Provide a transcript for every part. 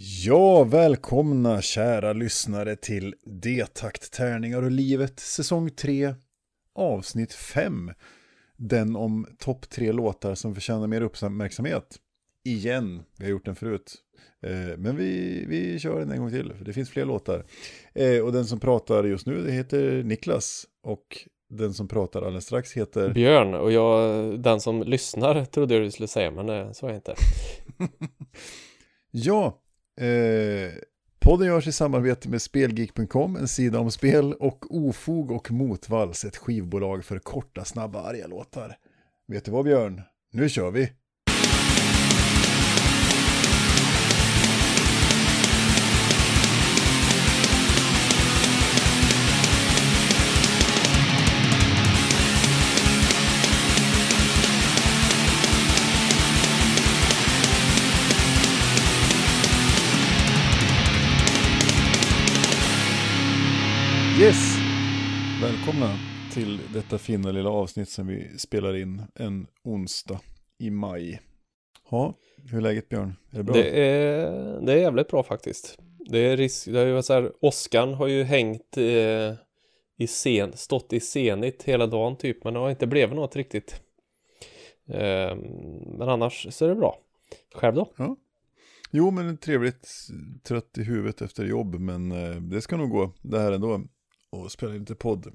Ja, välkomna kära lyssnare till D-takt, tärningar och livet, säsong 3, avsnitt 5. Den om topp tre låtar som förtjänar mer uppmärksamhet. Igen, vi har gjort den förut. Eh, men vi, vi kör den en gång till, för det finns fler låtar. Eh, och den som pratar just nu, heter Niklas. Och den som pratar alldeles strax heter... Björn, och jag, den som lyssnar trodde jag du skulle säga, men eh, så är det inte. ja, Eh, podden görs i samarbete med Spelgeek.com, en sida om spel och Ofog och Motvalls, ett skivbolag för korta, snabba, arga låtar. Vet du vad Björn? Nu kör vi! Yes! Välkomna till detta fina lilla avsnitt som vi spelar in en onsdag i maj. Ja, hur är läget Björn? Är det bra? Det är, det är jävligt bra faktiskt. Det är risk, det har ju så här, Oscar har ju hängt eh, i scen, stått i scenigt hela dagen typ, men det har inte blivit något riktigt. Eh, men annars så är det bra. Själv då? Ja. Jo, men trevligt, trött i huvudet efter jobb, men eh, det ska nog gå det här ändå och spela lite podd.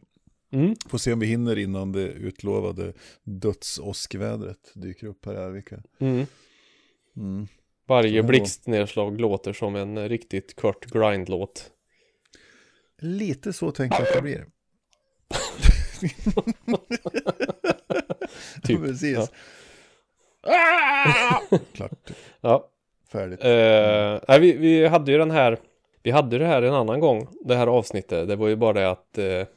Mm. Får se om vi hinner innan det utlovade dödsåskvädret dyker upp här i Arvika. Mm. Mm. Varje blixtnedslag låter som en riktigt kort grindlåt. Lite så tänker jag att det blir. typ. Precis. Ja. Klart. Ja. Färdigt. Uh, vi, vi hade ju den här vi hade det här en annan gång, det här avsnittet. Det var ju bara det att eh,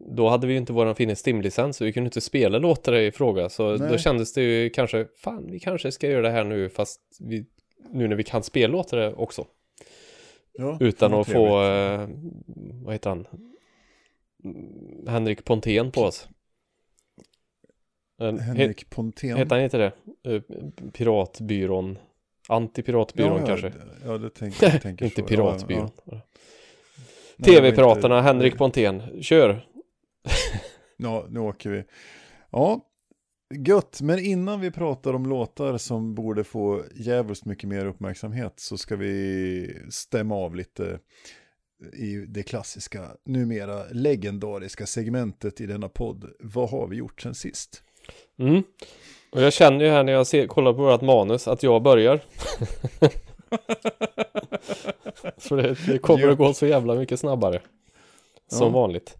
då hade vi ju inte våran Finne Stim-licens så vi kunde inte spela låtar i fråga. Så Nej. då kändes det ju kanske, fan vi kanske ska göra det här nu fast vi, nu när vi kan spela låtar också. Ja, Utan att få, eh, vad heter han? Henrik Pontén på oss. Henrik Pontén? Heter han inte det? Eh, Piratbyrån Antipiratbyrån ja, kanske? Ja, det tänker jag. Tänker inte Piratbyrån. Ja, ja. TV-piraterna, inte... Henrik Pontén, kör! ja, nu åker vi. Ja, gött. Men innan vi pratar om låtar som borde få jävligt mycket mer uppmärksamhet så ska vi stämma av lite i det klassiska, numera legendariska segmentet i denna podd. Vad har vi gjort sen sist? Mm. Och jag känner ju här när jag ser, kollar på vårt manus att jag börjar. så det, det kommer att gå så jävla mycket snabbare. Som ja. vanligt.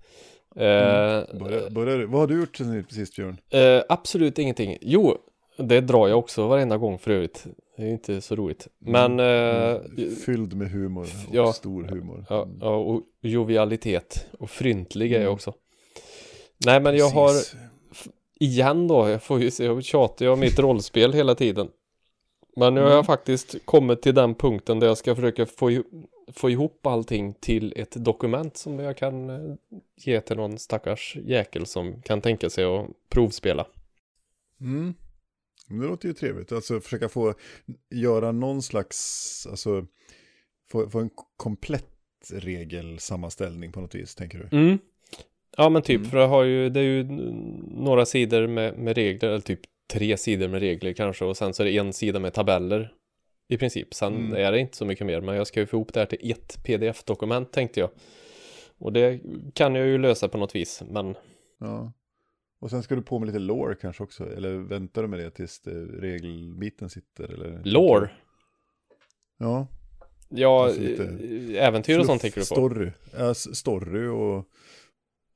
Mm. Eh, börjar, börjar, vad har du gjort sen sist Björn? Eh, absolut ingenting. Jo, det drar jag också varenda gång för övrigt. Det är inte så roligt. Men... Mm. Eh, Fylld med humor och ja, stor humor. Ja, ja, och jovialitet. Och fryntlig är jag mm. också. Nej men jag har igen då, jag får ju se, jag tjatar om mitt rollspel hela tiden. Men nu har jag mm. faktiskt kommit till den punkten där jag ska försöka få, få ihop allting till ett dokument som jag kan eh, ge till någon stackars jäkel som kan tänka sig att provspela. Mm. Det låter ju trevligt, alltså försöka få göra någon slags, alltså få, få en komplett regelsammanställning på något vis, tänker du? Mm. Ja men typ, mm. för det, har ju, det är ju några sidor med, med regler, eller typ tre sidor med regler kanske och sen så är det en sida med tabeller i princip. Sen mm. är det inte så mycket mer, men jag ska ju få ihop det här till ett pdf-dokument tänkte jag. Och det kan jag ju lösa på något vis, men... Ja. Och sen ska du på med lite lore kanske också, eller väntar du med det tills det regelbiten sitter? Eller? Lore? Ja. Ja, alltså äventyr och sånt tänker du på? Story, ja, story och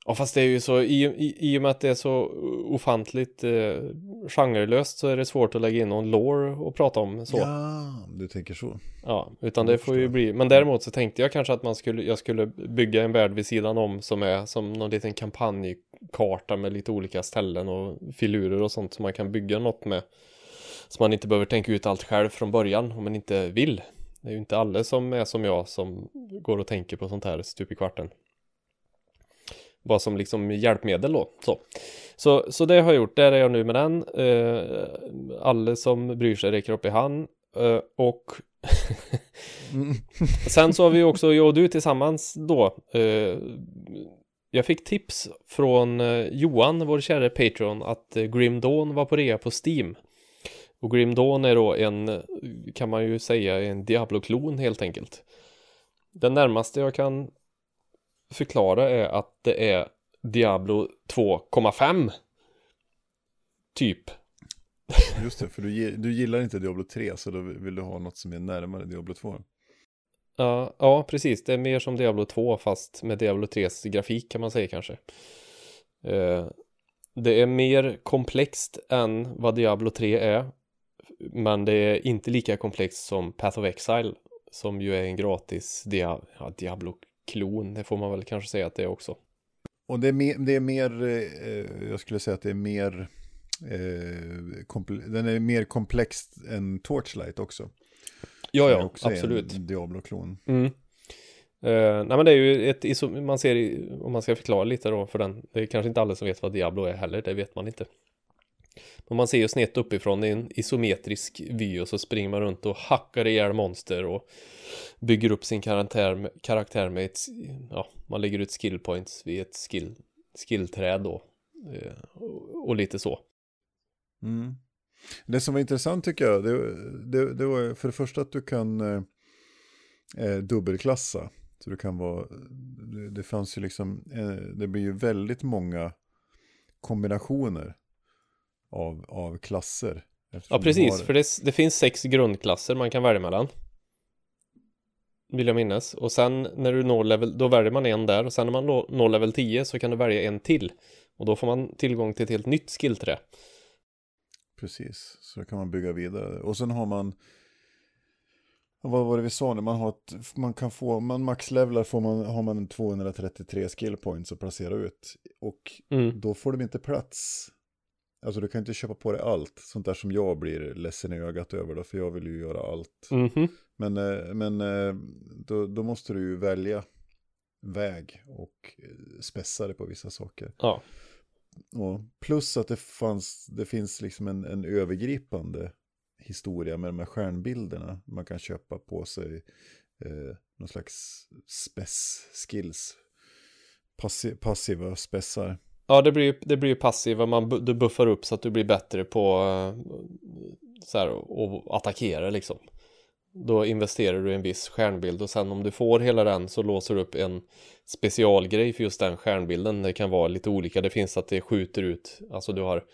Ja fast det är ju så, i, i, i och med att det är så ofantligt eh, genrelöst så är det svårt att lägga in någon lore och prata om så. Ja, du tänker så. Ja, utan det får ju bli, men däremot så tänkte jag kanske att man skulle, jag skulle bygga en värld vid sidan om som är som någon liten kampanjkarta med lite olika ställen och filurer och sånt som man kan bygga något med. Så man inte behöver tänka ut allt själv från början om man inte vill. Det är ju inte alla som är som jag som går och tänker på sånt här stup i kvarten. Bara som liksom hjälpmedel då. Så. Så, så det har jag gjort, där är jag nu med den. Uh, alla som bryr sig räcker upp i hand. Uh, och Mm. Sen så har vi också, jag och du tillsammans då. uh, jag fick tips från Johan, vår kära Patreon, att Grim Dawn var på rea på Steam. Och Grim Dawn är då en, kan man ju säga, en Diablo-klon helt enkelt. Den närmaste jag kan förklara är att det är Diablo 2,5 typ. Just det, för du, du gillar inte Diablo 3 så då vill du ha något som är närmare Diablo 2. Ja, ja, precis. Det är mer som Diablo 2 fast med Diablo 3s grafik kan man säga kanske. Eh, det är mer komplext än vad Diablo 3 är. Men det är inte lika komplext som Path of Exile som ju är en gratis dia ja, Diablo-klon. Det får man väl kanske säga att det är också. Och det är mer, det är mer eh, jag skulle säga att det är mer, eh, den är mer komplext än Torchlight också. Ja, ja, absolut. Diablo-klon. Mm. Uh, nej men det är ju ett, man ser, om man ska förklara lite då för den, det är kanske inte alla som vet vad Diablo är heller, det vet man inte. Men man ser ju snett uppifrån i en isometrisk vy och så springer man runt och hackar ihjäl monster och bygger upp sin karaktär, karaktär med ett, ja, man lägger ut skill points vid ett skill, skillträd då. Och, och lite så. Mm. Det som var intressant tycker jag, det, det, det var för det första att du kan eh, eh, dubbelklassa. Så du kan vara, det, det fanns ju liksom, eh, det blir ju väldigt många kombinationer av, av klasser. Ja, precis, har... för det, det finns sex grundklasser man kan välja mellan. Vill jag minnas. Och sen när du når level, då väljer man en där och sen när man når level 10 så kan du välja en till. Och då får man tillgång till ett helt nytt skillträ. Precis, så kan man bygga vidare. Och sen har man, vad var det vi sa nu, man, har ett, man kan få, man maxlevlar får man, har man 233 skill points att placera ut. Och mm. då får de inte plats. Alltså du kan inte köpa på dig allt, sånt där som jag blir ledsen i ögat över då, för jag vill ju göra allt. Mm -hmm. Men, eh, men eh, då, då måste du ju välja väg och spässa det på vissa saker. Ja. Och plus att det, fanns, det finns liksom en, en övergripande historia med de här stjärnbilderna. Man kan köpa på sig eh, någon slags spess skills. Passi passiva spessar. Ja, det blir, det blir passiva. Man, du buffar upp så att du blir bättre på eh, så här, att attackera liksom. Då investerar du i en viss stjärnbild och sen om du får hela den så låser du upp en specialgrej för just den stjärnbilden. Det kan vara lite olika. Det finns att det skjuter ut, alltså du har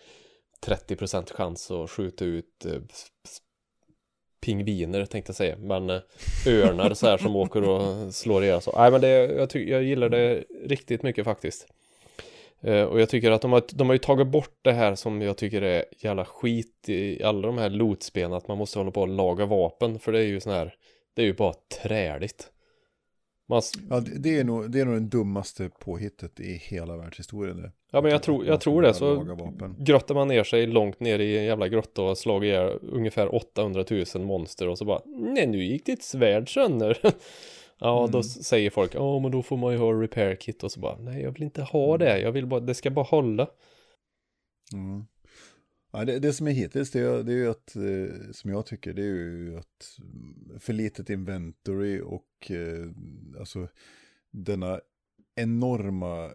30% chans att skjuta ut eh, pingviner tänkte jag säga, men eh, örnar så här som åker och slår ihjäl så. Nej men det, jag, jag gillar det riktigt mycket faktiskt. Eh, och jag tycker att de har, de har ju tagit bort det här som jag tycker är jävla skit i alla de här lootspelen, att man måste hålla på och laga vapen, för det är ju sån här, det är ju bara träligt. Man... Ja, det är, nog, det är nog den dummaste påhittet i hela världshistorien. Det. Ja, men jag tror, jag tror det. Så grottar man ner sig långt ner i en jävla grotta och slagit ihjäl ungefär 800 000 monster och så bara, nej, nu gick ditt svärd sönder. Ja, mm. då säger folk, ja men då får man ju ha repair kit och så bara, nej jag vill inte ha det, jag vill bara, det ska bara hålla. Mm. Ja, det, det som är hittills, det är, det är ju att, eh, som jag tycker, det är ju att för litet inventory och eh, alltså denna enorma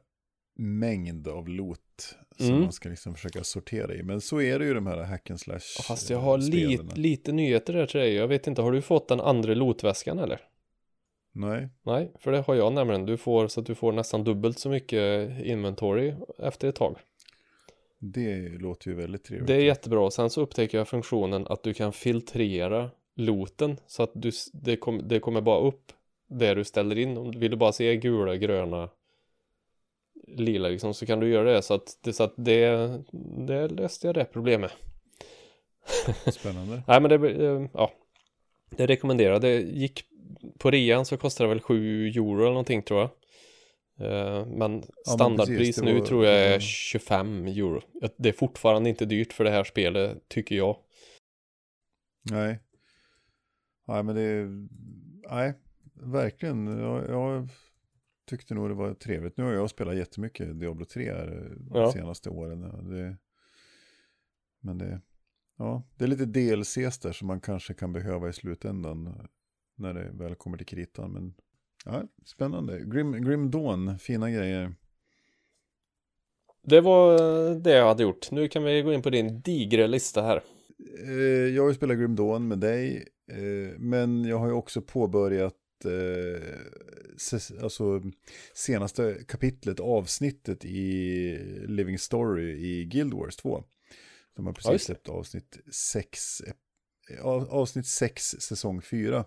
mängd av loot som mm. man ska liksom försöka sortera i. Men så är det ju de här hack and slash. Fast jag har li lite nyheter där till dig. Jag vet inte, har du fått den andra lootväskan eller? Nej. Nej, för det har jag nämligen. Du får så att du får nästan dubbelt så mycket inventory efter ett tag. Det låter ju väldigt trevligt. Det är jättebra. Sen så upptäcker jag funktionen att du kan filtrera looten så att du, det, kom, det kommer bara upp det du ställer in. Vill du bara se gula, gröna, lila liksom så kan du göra det så att det, så att det, det löste jag det problemet. Spännande. Nej men det, eh, ja. Det rekommenderar. Det gick på rean så kostar det väl 7 euro eller någonting tror jag. Eh, men standardpris ja, precis, nu var... tror jag är 25 euro. Det är fortfarande inte dyrt för det här spelet tycker jag. Nej. Nej men det är, nej, verkligen. Jag, jag tyckte nog det var trevligt. Nu har jag spelat jättemycket Diablo 3 här de ja. senaste åren. Det, men det, ja, det är lite DLCs där som man kanske kan behöva i slutändan när det väl kommer till kritan. Men ja, spännande. Grim, Grim Dawn, fina grejer. Det var det jag hade gjort. Nu kan vi gå in på din digre lista här. Eh, jag har ju spelat Grim Dawn med dig, eh, men jag har ju också påbörjat eh, alltså senaste kapitlet, avsnittet i Living Story i Guild Wars 2. De har precis släppt avsnitt 6, avsnitt 6 säsong 4.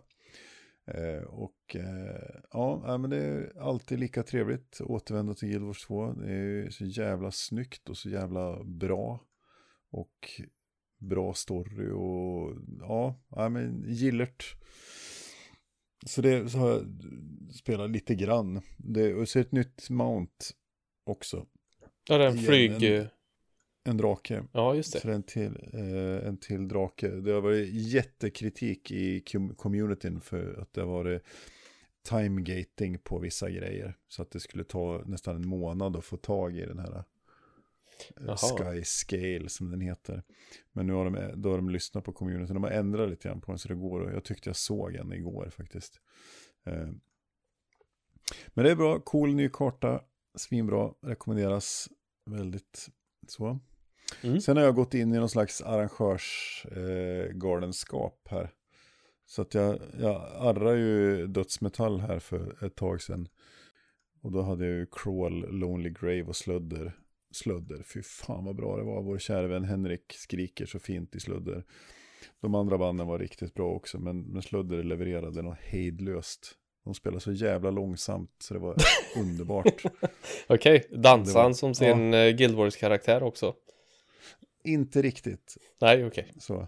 Eh, och eh, ja, men det är alltid lika trevligt att återvända till Guild Wars 2. Det är så jävla snyggt och så jävla bra. Och bra story och ja, men gillert. Så det så har jag spelat lite grann. Det, och så ett nytt mount också. Ja, det är en flyg... En, en drake. Ja, just det. Så det är en till, eh, en till drake. Det har varit jättekritik i communityn för att det har varit timegating på vissa grejer. Så att det skulle ta nästan en månad att få tag i den här Jaha. Sky Scale som den heter. Men nu har de, då har de lyssnat på communityn. De har ändrat lite grann på den så det går. Jag tyckte jag såg en igår faktiskt. Eh, men det är bra, cool ny karta. Svinbra, rekommenderas väldigt så. Mm. Sen har jag gått in i någon slags arrangörsgalenskap eh, här. Så att jag, jag arrar ju dödsmetall här för ett tag sedan. Och då hade jag ju Crawl, Lonely Grave och Slödder slödder. Fy fan vad bra det var. Vår kära vän Henrik skriker så fint i slödder. De andra banden var riktigt bra också, men, men slödder levererade något hejdlöst. De spelade så jävla långsamt så det var underbart. Okej, okay. han som sin ja. Eh, Guild Wars-karaktär också? Inte riktigt. Nej, okej. Okay. Så.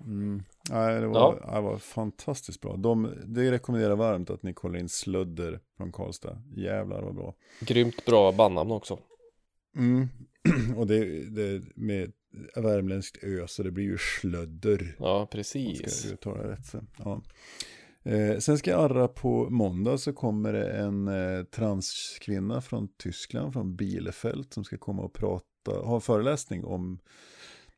Mm. Nej, det var, ja. det var fantastiskt bra. De, det rekommenderar varmt att ni kollar in Slödder från Karlstad. Jävlar vad bra. Grymt bra bandnamn också. Mm. Och det, det med värmländskt ö så det blir ju slödder. Ja, precis. Ska ta det rätt sen. Ja. Eh, sen ska jag arra på måndag så kommer det en eh, transkvinna från Tyskland, från Bielefeld, som ska komma och prata, ha en föreläsning om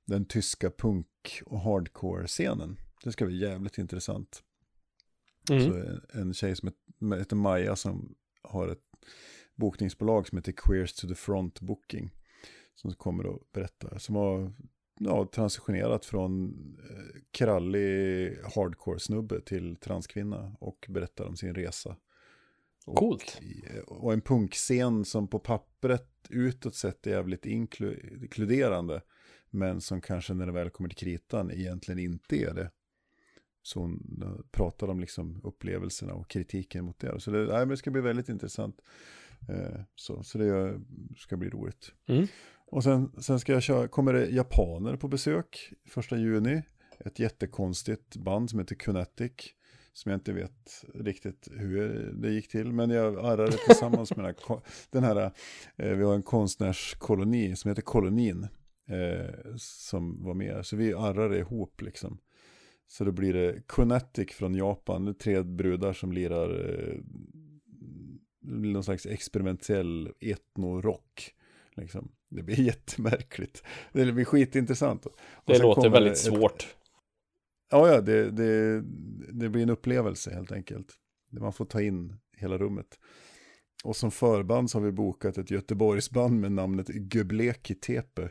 den tyska punk och hardcore-scenen. Det ska bli jävligt intressant. Mm. Så en, tjej som heter Maja som har ett bokningsbolag som heter Queers to the Front Booking. Som kommer att berätta, som har ja, transitionerat från eh, krallig hardcore-snubbe till transkvinna och berättar om sin resa. Och, Coolt. Och en punkscen som på pappret utåt sett är jävligt inkluderande. Men som kanske när det väl kommer till kritan egentligen inte är det. Så hon pratar om liksom upplevelserna och kritiken mot det. Så det, nej, det ska bli väldigt intressant. Eh, så, så det ska bli roligt. Mm. Och sen, sen ska jag köra, kommer det japaner på besök första juni. Ett jättekonstigt band som heter Kunetic. Som jag inte vet riktigt hur det gick till. Men jag arrade tillsammans med den här, den här eh, vi har en konstnärskoloni som heter Kolonin. Eh, som var med. Så vi arrade ihop liksom. Så då blir det Kunetic från Japan. Det tre brudar som lirar eh, någon slags experimentell etnorock. Liksom. Det blir jättemärkligt. Det blir skitintressant. det låter väldigt ett... svårt. Ja, ja, det, det, det blir en upplevelse helt enkelt. Man får ta in hela rummet. Och som förband så har vi bokat ett Göteborgsband med namnet Göbleki Tepe.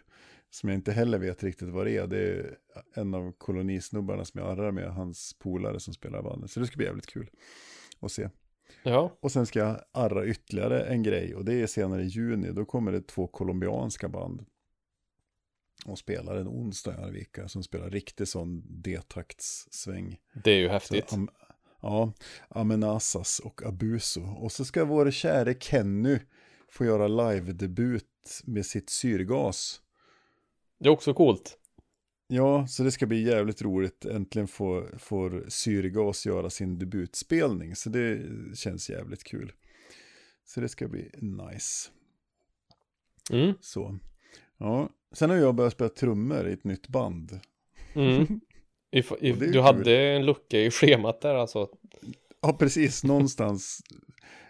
Som jag inte heller vet riktigt vad det är. Det är en av kolonisnubbarna som jag arrar med, hans polare som spelar bandet. Så det ska bli jävligt kul att se. Ja. Och sen ska jag arra ytterligare en grej och det är senare i juni. Då kommer det två colombianska band. Och spelar en onsdag i Arvika som spelar riktig sån D-taktssväng. Det är ju häftigt. Så, am, ja, Amenazas och Abuso. Och så ska vår käre Kenny få göra live-debut med sitt syrgas. Det är också coolt. Ja, så det ska bli jävligt roligt. Äntligen får, får Syrgas göra sin debutspelning. Så det känns jävligt kul. Så det ska bli nice. Mm. Så. Ja. Sen har jag börjat spela trummor i ett nytt band. Mm. If, if, du kul. hade en lucka i schemat där alltså. Ja, precis. Någonstans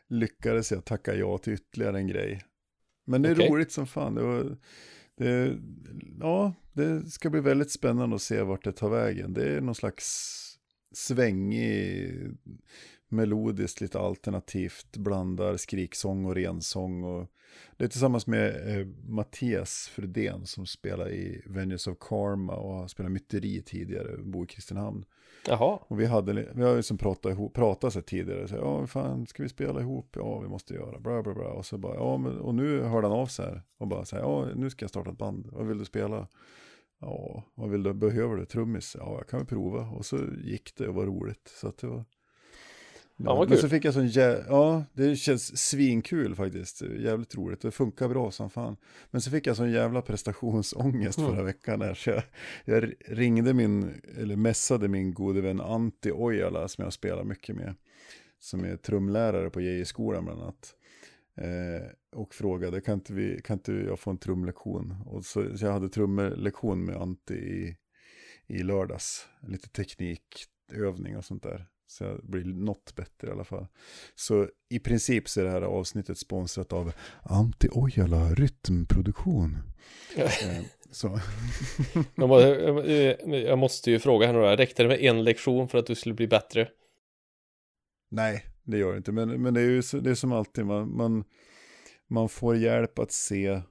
lyckades jag tacka ja till ytterligare en grej. Men det är okay. roligt som fan. Det var det, ja, det ska bli väldigt spännande att se vart det tar vägen. Det är någon slags svängig, melodiskt, lite alternativt, blandar skriksång och rensång. Och det är tillsammans med eh, Mattias Fredén som spelar i Venus of Karma och har spelat myteri tidigare, bor i Kristinehamn. Jaha. Och vi, hade, vi har ju som pratat, ihop, pratat sig tidigare, så, ja fan ska vi spela ihop? Ja vi måste göra, bla bla bla. Och så bara, ja men, och nu hörde han av sig här och bara säger, ja nu ska jag starta ett band, vad vill du spela? Ja, vad vill du, behöver du? Trummis? Ja, jag kan väl prova. Och så gick det och var roligt. Så att det var... Ja, Men kul. så fick jag sån jä... Ja, det känns svinkul faktiskt. Jävligt roligt. Det funkar bra som fan. Men så fick jag sån jävla prestationsångest Mm. förra veckan. Där, så jag, jag ringde min, eller messade min gode vän Antti Ojala som jag spelar mycket med. Som är trumlärare på JJ-skolan bland annat. Eh, och frågade, kan inte, vi, kan inte jag få en trumlektion? Och så, så jag hade trummellektion med Antti i, i lördags. Lite teknikövning och sånt där. Så jag blir något bättre i alla fall. Så i princip så är det här avsnittet sponsrat av Antti Ojala Rytmproduktion. Eh, så. Jag må- jag- måste ju fråga henne då, räckte det med en lektion för att du skulle bli bättre? Nej, det gör det inte. Men, men det är ju det är som alltid, man, man, man får hjälp att se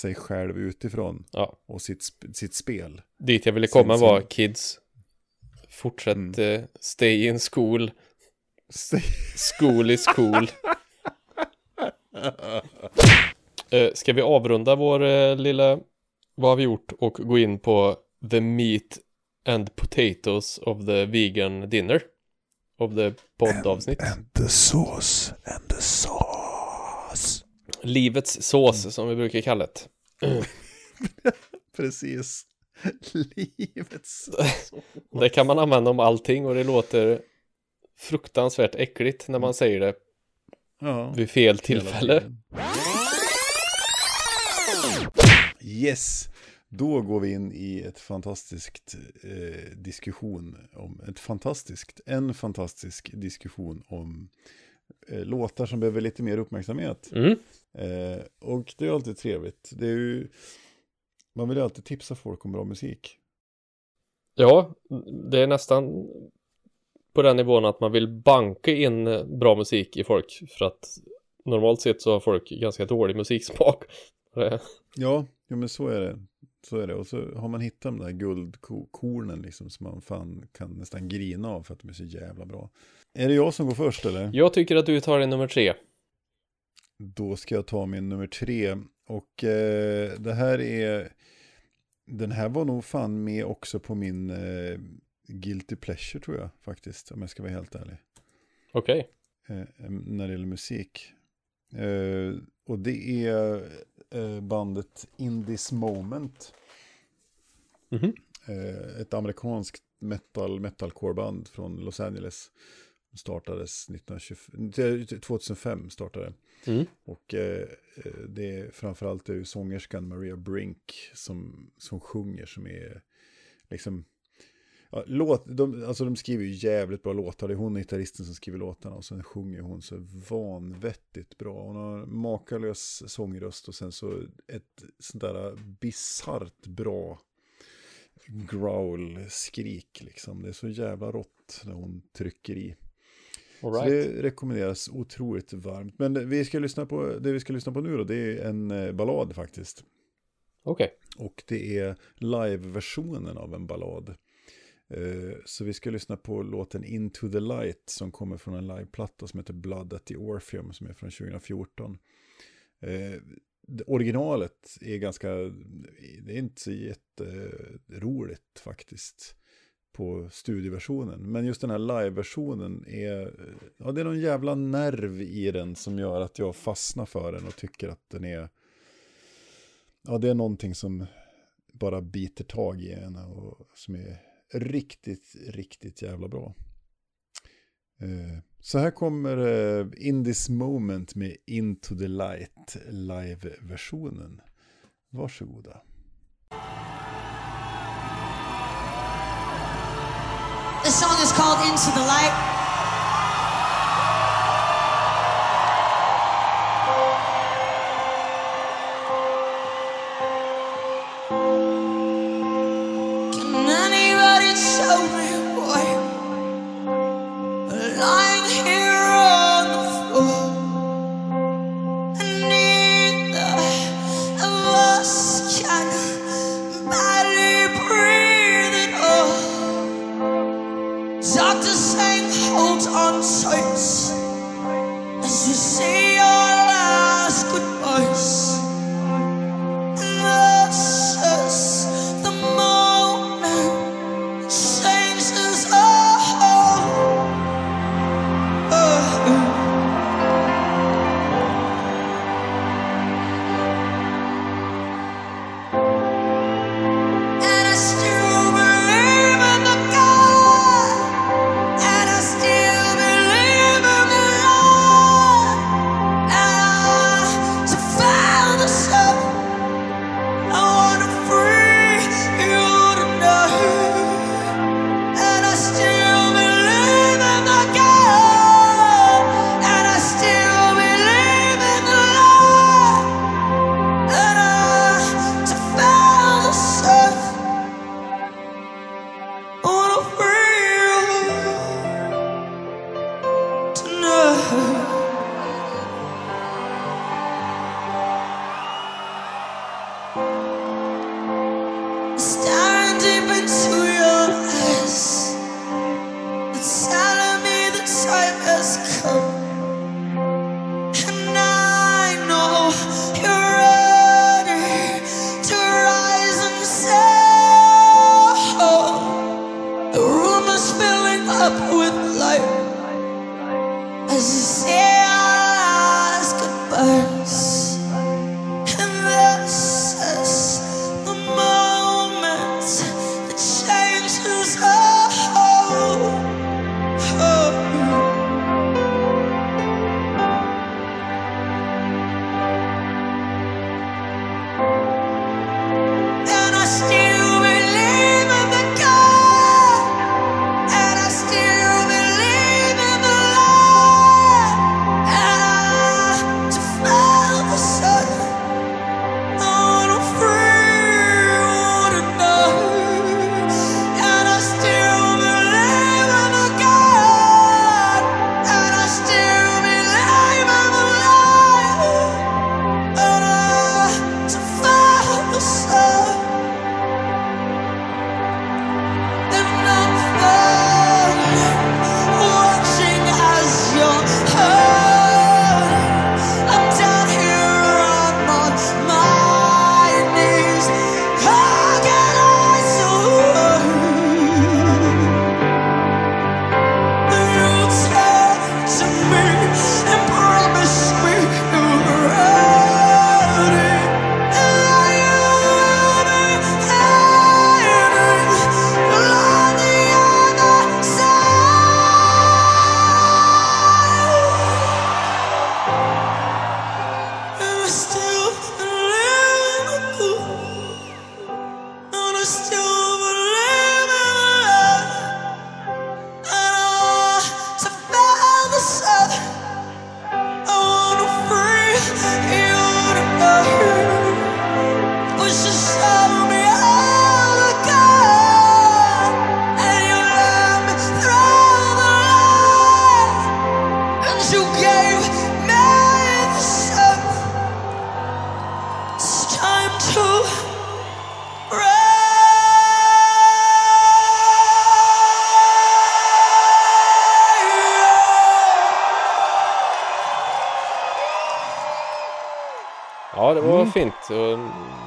sig själv utifrån Ja. och sitt, sitt spel. Dit jag ville komma sen- var kids. Fortsätt Mm. eh, stay in school. School is cool. Eh, ska vi avrunda vår eh, lilla vad har vi gjort och gå in på the meat and potatoes of the vegan dinner of the poddavsnitt. And the sauce, and the sauce. Livets sås som vi brukar kalla det. Precis. Livets Det kan man använda om allting och det låter fruktansvärt äckligt när man säger det Ja. vid fel tillfälle. Yes, då går vi in i ett fantastiskt eh, diskussion om ett fantastiskt, en fantastisk diskussion om eh, låtar som behöver lite mer uppmärksamhet. Mm. Eh, och det är alltid trevligt. Det är ju, man vill ju alltid tipsa folk om bra musik. Ja, det är nästan på den nivån att man vill banka in bra musik i folk för att normalt sett så har folk ganska dålig musiksmak. Ja, ja men så är det. Så är det. Och så har man hittat de där guldkornen liksom som man fan kan nästan grina av för att de är så jävla bra. Är det jag som går först eller? Jag tycker att du tar din nummer tre. Då ska jag ta min nummer tre. Och eh, det här är... Den här var nog fan med också på min eh, Guilty Pleasure tror jag faktiskt. Om jag ska vara helt ärlig. Okej. eh, när det gäller musik. Eh, och det är eh, bandet In This Moment. Mhm. Eh, ett amerikanskt metal, metalcore-band från Los Angeles. Startades 1925, 2005 startade. Mm. Och eh, eh, det är framförallt det är sångerskan Maria Brink som, som sjunger som är liksom Ja, låt, de, alltså de skriver ju jävligt bra låtar. Det är hon gitarristen som skriver låtarna och sen sjunger hon så vanvettigt bra. Hon har makalös sångröst och sen så ett sånt där bisarrt bra growl-skrik liksom. Det är så jävla rått när hon trycker i. All Så right. det rekommenderas otroligt varmt. Men vi ska lyssna på, det vi ska lyssna på nu då, det är en eh, ballad faktiskt. Okej. Och det är live-versionen av en ballad. Eh, Så vi ska lyssna på låten Into the Light som kommer från en liveplatta som heter Blood at the Orpheum som är från 2014. Eh, det- Originalet är ganska, det är inte så jätteroligt faktiskt på studioversionen. Men just den här live-versionen är, ja det är någon jävla nerv i den som gör att jag fastnar för den och tycker att den är, ja det är någonting som bara biter tag i en och som är riktigt, riktigt jävla bra. Eh, så här kommer eh, In This Moment med Into the Light live-versionen. Varsågoda. This song is called Into the Light.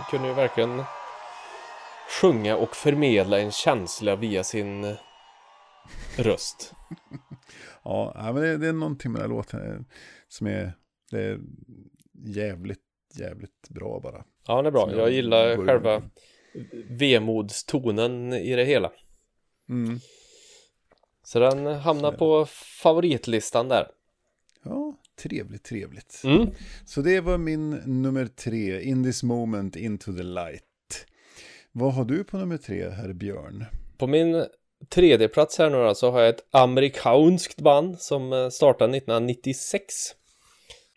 kunde ju verkligen sjunga och förmedla en känsla via sin röst. ja, men det, det, är någonting med den här låten eh, som är, det är jävligt, jävligt bra bara. Ja, den är bra. Jag, jag, gillar själva vemodstonen i det hela. Mm. Så den hamnar på favoritlistan där. Ja, trevligt, trevligt. Mm. Så det var min nummer tre, In this moment, into the light. Vad har du på nummer tre, herr Björn? På min tredje plats här nu då, så har jag ett amerikanskt band som eh, startade 1996.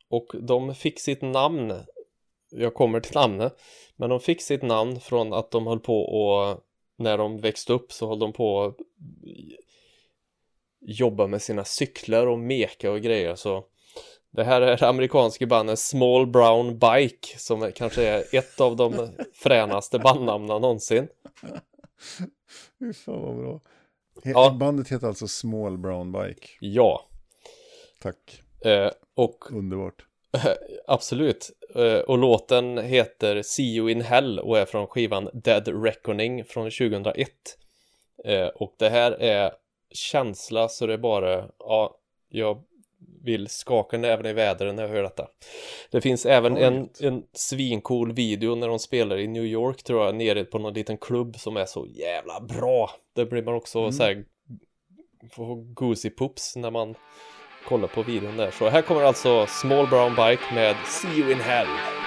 Och de fick sitt namn, jag kommer till namnet, men de fick sitt namn från att de höll på och när de växte upp så höll de på och jobba med sina cyklar och meka och grejer så det här är det amerikanska bandet Small Brown Bike som kanske är ett av de fränaste bandnamnen någonsin. Fy fan vad bra. He- Ja. Bandet heter alltså Small Brown Bike. Ja, Tack, eh, och underbart. absolut. Eh, och låten heter See You In Hell och är från skivan Dead Reckoning från 2001. Eh, och det här är känsla så det är bara, ja, jag vill skaka näven i vädret när jag hör detta. Det finns även en, en svincool video när de spelar i New York tror jag, nere på någon liten klubb som är så jävla bra. Det blir man också Mm. så här, får goosey poops när man kollar på videon där. Så här kommer alltså Small Brown Bike med See You In Hell.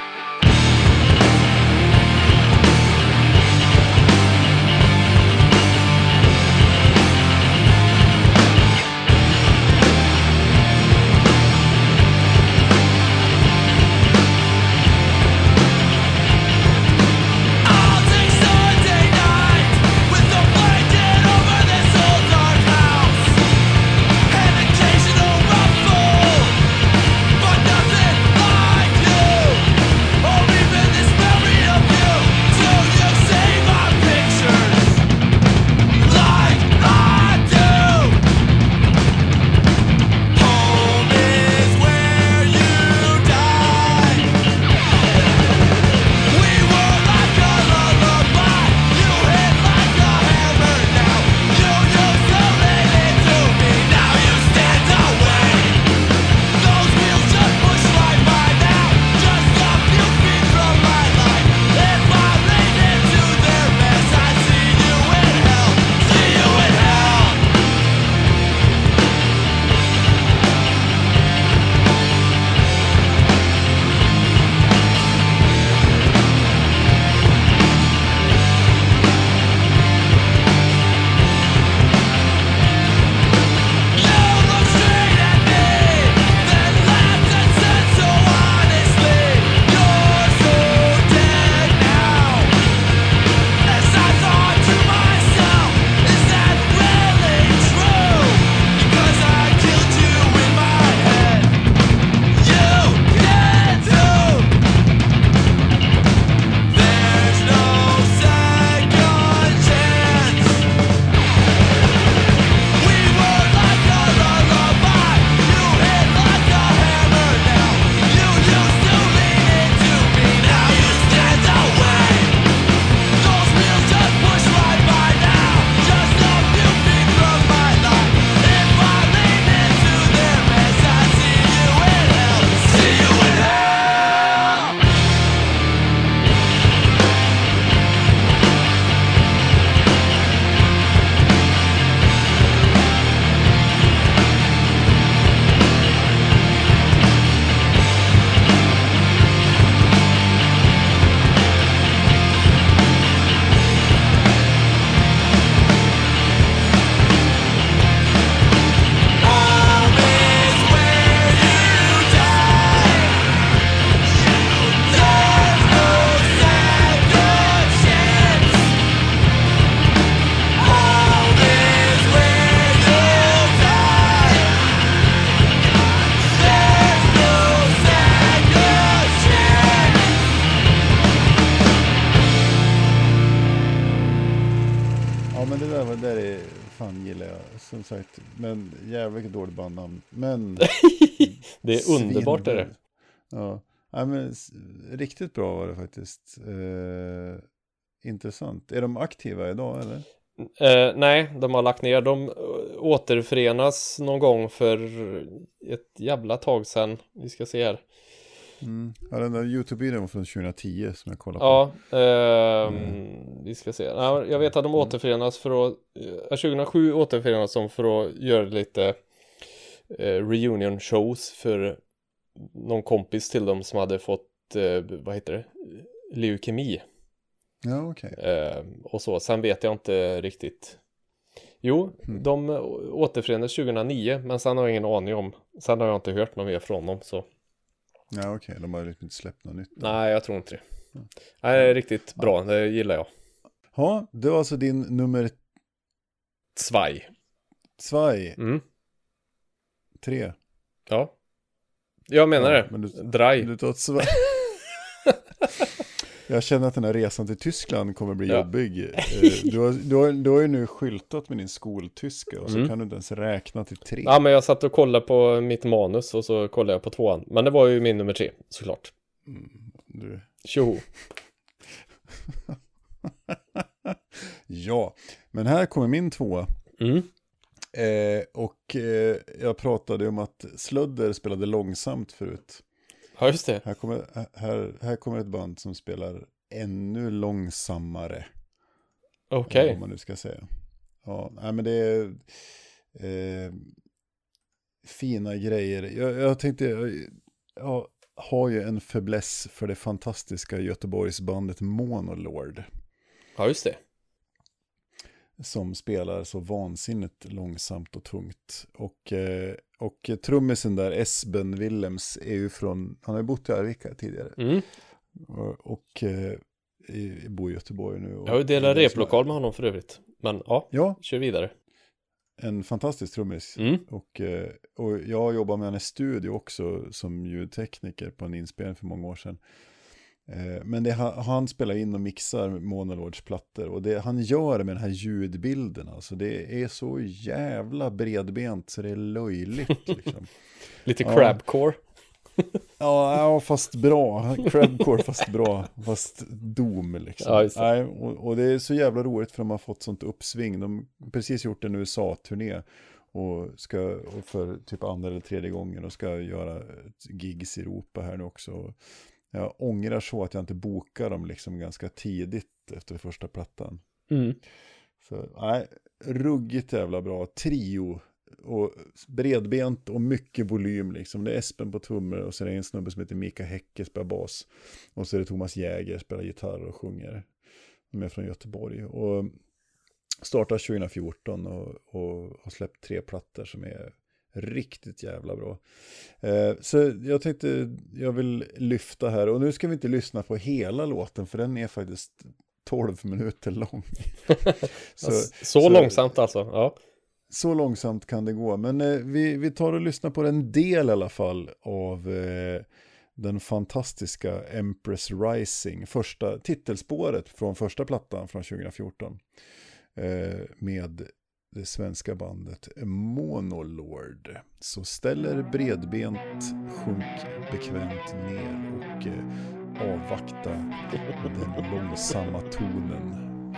Är underbart är det. Ja, ja men riktigt bra var det faktiskt. Eh, intressant. Är de aktiva idag eller? Eh, nej, de har lagt ner. De eh, återförenas någon gång för ett jävla tag sedan. Vi ska se här. Mm. Ja, den där YouTube-videon från 2010 som jag kollade på. Ja, ehm, Mm. vi ska se. Ja, jag vet att de återförenas för att, eh, 2007 återförenas de för att göra lite eh, reunion shows för någon kompis till dem som hade fått, eh, vad heter det, leukemi. Ja, okej. Eh, och så, sen vet jag inte riktigt. Jo, Mm. de eh, återförenades 2009, men sen har jag ingen aning om. Sen har jag inte hört något mer från dem, så Ja, okej. De har liksom inte släppt något nytt. nej, jag tror inte det. Nej, det är riktigt bra, det gillar jag. Ja, det var alltså din nummer Svaj. Svaj, Mm. Tre. Ja. Jag menar Ja, det. men du- Dry. Du tar svaj. Jag känner att den här resan till Tyskland kommer bli Ja. jobbig. Eh, Du har, du, har, du har ju nu skyltat med din skoltyska och så Mm. kan du inte ens räkna till tre. Ja, men jag satt och kollade på mitt manus och så kollade jag på tvåan. Men det var ju min nummer tre, såklart. Du. Tjoho. Ja, men här kommer min tvåa. Mm. Eh, och eh, jag pratade om att Slödder spelade långsamt förut. Ja, just det. Här kommer, här, här kommer ett band som spelar ännu långsammare. Okej. Vad man nu ska säga. Ja, nej men det är eh, fina grejer. Jag, jag tänkte, jag, jag har ju en fäbless för det fantastiska Göteborgsbandet Monolord. Ja, just det. Som spelar så vansinnigt långsamt och tungt. Och, eh, och trummisen där, Esben Willems, är ju från, han har ju bott i Arvika tidigare. Mm. Och, och eh, i- bor i Göteborg nu. Och, Jag har ju delat replokal med honom för övrigt. Men ja, Ja, kör vidare. en fantastisk trummis. Mm. Och, eh, och jag jobbar med henne i studio också som ljudtekniker på en inspelning för många år sedan. Eh, Men det, ha- han spelar in och mixar Monolords plattor och det han gör med den här ljudbilden, alltså det är så jävla bredbent så det är löjligt. Liksom. Lite crabcore. Ja, ja, fast bra. Crabcore fast bra. Fast dom liksom. Ja. Nej, och, och det är så jävla roligt för de har fått sånt uppsving. De har precis gjort en USA-turné. Och ska och för typ andra eller tredje gången och ska göra gigs i Europa här nu också. Jag ångrar så att jag inte bokar dem liksom ganska tidigt efter första plattan. Mm. Så nej, ruggigt jävla bra. Trio. Och bredbent och mycket volym liksom. Det är Espen på trummor och så är det en snubbe som heter Mika Häcke spelar bas. Och så är det Thomas Jäger spelar gitarr och sjunger. De är från Göteborg. Och startar 2014 och, och har släppt tre plattor som är riktigt jävla bra. Eh, så jag tänkte, jag vill lyfta här. Och nu ska vi inte lyssna på hela låten för den är faktiskt 12 minuter lång. Så, så, så- långsamt alltså. Ja. Så långsamt kan det gå. Men eh, vi, vi tar och lyssnar på en del i alla fall av eh, den fantastiska Empress Rising. Första titelspåret från första plattan från 2014. Eh, med det svenska bandet Monolord. Så ställer bredbent, sjunk bekvämt ner och eh, avvakta den långsamma tonen.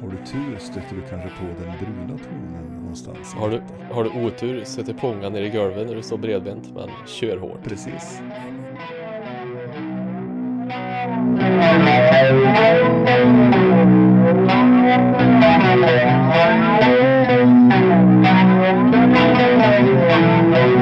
Har du tur stöter du kanske på den bruna tonen någonstans. Har du, har du otur sätter ponga ner i golvet när du står bredbent, men kör hårt. Precis. Thank Thank you.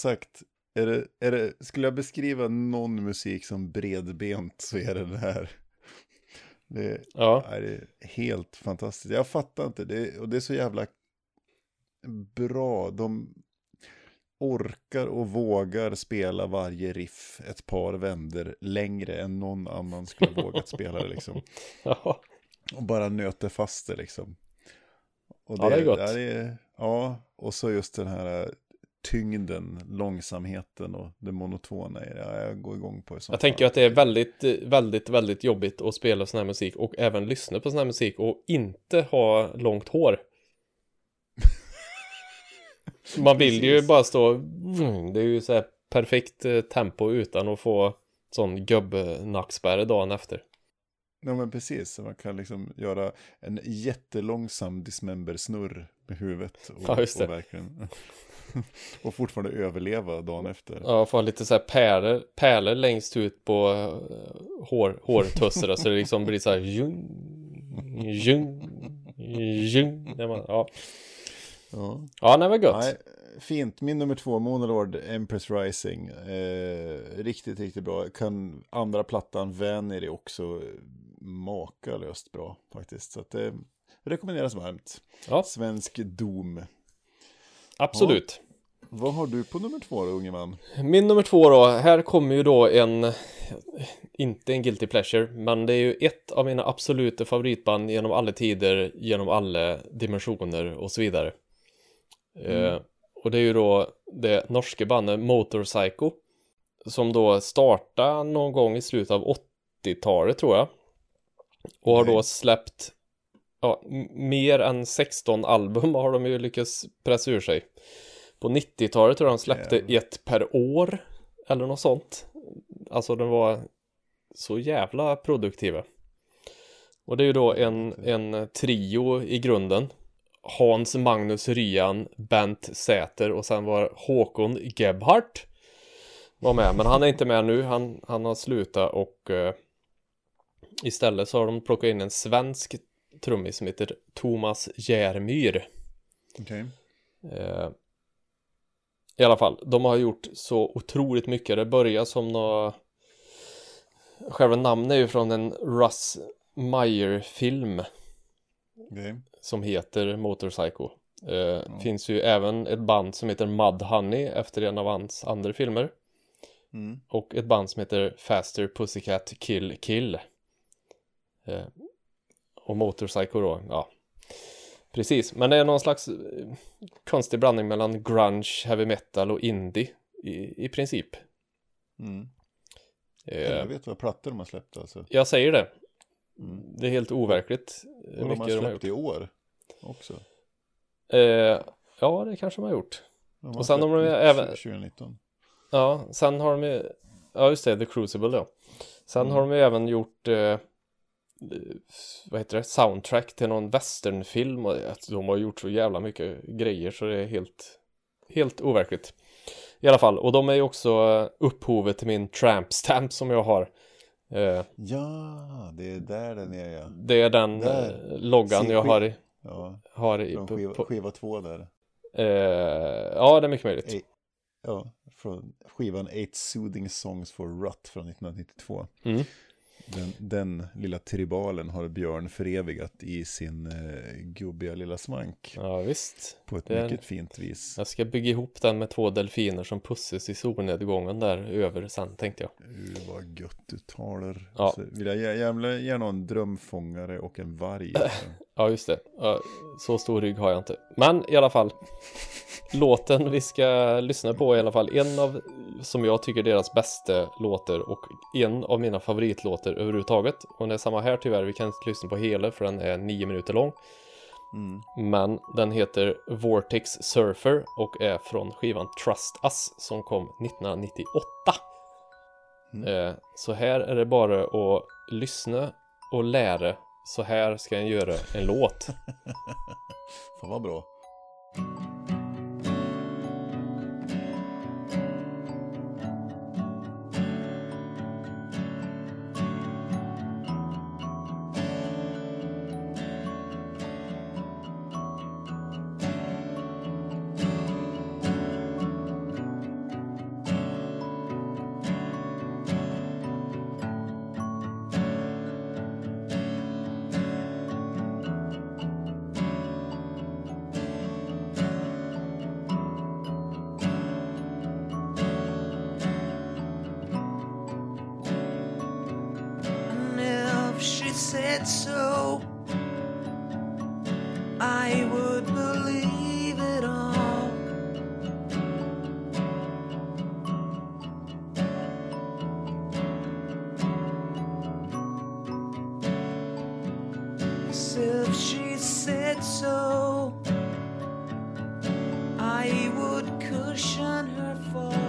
Sagt, är det, är det, skulle jag beskriva någon musik som bredbent så är det den här. Det Ja, är helt fantastiskt. Jag fattar inte, det, och det är så jävla bra. De orkar och vågar spela varje riff ett par vänder längre än någon annan skulle vågat spela det liksom. ja. Och bara nöter fast det liksom. Och Ja, det är gott. är, ja, och så just den här tyngden, långsamheten och det monotona i det. Ja, jag går igång på det. Jag tänker att det är väldigt, väldigt, väldigt jobbigt att spela sån här musik och även lyssna på sån här musik och inte ha långt hår. Man vill ju bara stå, det är ju så här perfekt eh, tempo utan att få sån gubbnackspärr dagen efter. Ja men precis, så man kan liksom göra en jättelångsam dismember-snurr med huvudet. Och, Ja, just det. Och, verkligen, och fortfarande överleva dagen efter. Ja, få lite så här pärlor, pärlor längst ut på uh, hår, hårtusserna så det liksom blir så här jung, jung, jung. Man, ja. Ja. ja, nej men gött. Nej, fint, min nummer två, Monolord Empress Rising. Eh, riktigt, riktigt bra. Kan andra plattan Vanity också makalöst bra faktiskt. Så att det rekommenderas varmt. Ja, Svensk Doom. Absolut. Vad har du på nummer två då, unge man? Min nummer två då, här kommer ju då en, inte en guilty pleasure, men det är ju ett av mina absoluta favoritband genom alla tider, genom alla dimensioner och så vidare. Eh, och det är ju då det norska bandet Motorpsycho, som då startade någon gång i slutet av 80-talet tror jag. Och har då släppt ja, mer än 16 album har de ju lyckats pressa ur sig. På 90-talet tror jag de släppte Jävlar. ett per år eller något sånt. Alltså de var så jävla produktiva. Och det är ju då en, en trio i grunden. Hans Magnus Ryan, Bent Säter och sen var Håkon Gebhardt var med, men han är inte med nu, han, han har slutat och eh, istället så har de plockat in en svensk trummis som heter Thomas Järmyr. Okej. Eh, I alla fall, de har gjort så otroligt mycket. Det börjar som nå Själva namnet är ju från en Russ Meyer-film Okej. som heter Motorpsycho. Eh, Finns ju även ett band som heter Mudhoney efter en av hans andra filmer. Mm. Och ett band som heter Faster Pussycat Kill Kill. Eh, och Motorpsycho då, ja. Precis, men det är någon slags eh, konstig blandning mellan grunge, heavy metal och indie i, i princip. Mm. Eh, Jag vet vad plattor de har släppt alltså. jag säger det. Mm. Det är helt overkligt eh, Och de har mycket de har släppt gjort. i år också. Eh, ja, det kanske de har gjort. De Och sen har de släppt även- 2019. Ja, sen har de ju, ja just det, The Crucible då. Sen Mm. har de ju även gjort, eh, vad heter det, soundtrack till någon westernfilm och att de har gjort så jävla mycket grejer så det är helt, helt overkligt. I alla fall, och de är ju också eh, upphovet till min tramp stamp som jag har. Eh, Ja, det är där den är ja. det är den Där. eh, loggan jag har i, Ja, har i från skiva, på, skiva två där. eh, ja det är mycket möjligt. Ej. Ja, från skivan Eight Soothing Songs for Rut från 1992. Mm. Den, den lilla tribalen har Björn förevigat i sin eh, gubbiga lilla svank. Ja visst. På ett det är- mycket fint vis. Jag ska bygga ihop den med två delfiner som pussas i solnedgången där över sen tänkte jag. Uh, vad gött du talar. Ja. Så vill jag gär- gärna, gärna en drömfångare och en varg. Ja, just det. Så stor rygg har jag inte. Men i alla fall. Låten vi ska lyssna på är i alla fall en av, som jag tycker, deras bästa låtar och en av mina favoritlåtar överhuvudtaget. Och det är samma här tyvärr, vi kan inte lyssna på hela för den är nio minuter lång. Mm. Men den heter Vortex Surfer och är från skivan Trust Us som kom 1998. Mm. Eh, så här är det bara att lyssna och lära. Så här ska en göra en låt. Fan vad bra. I would cushion her fall.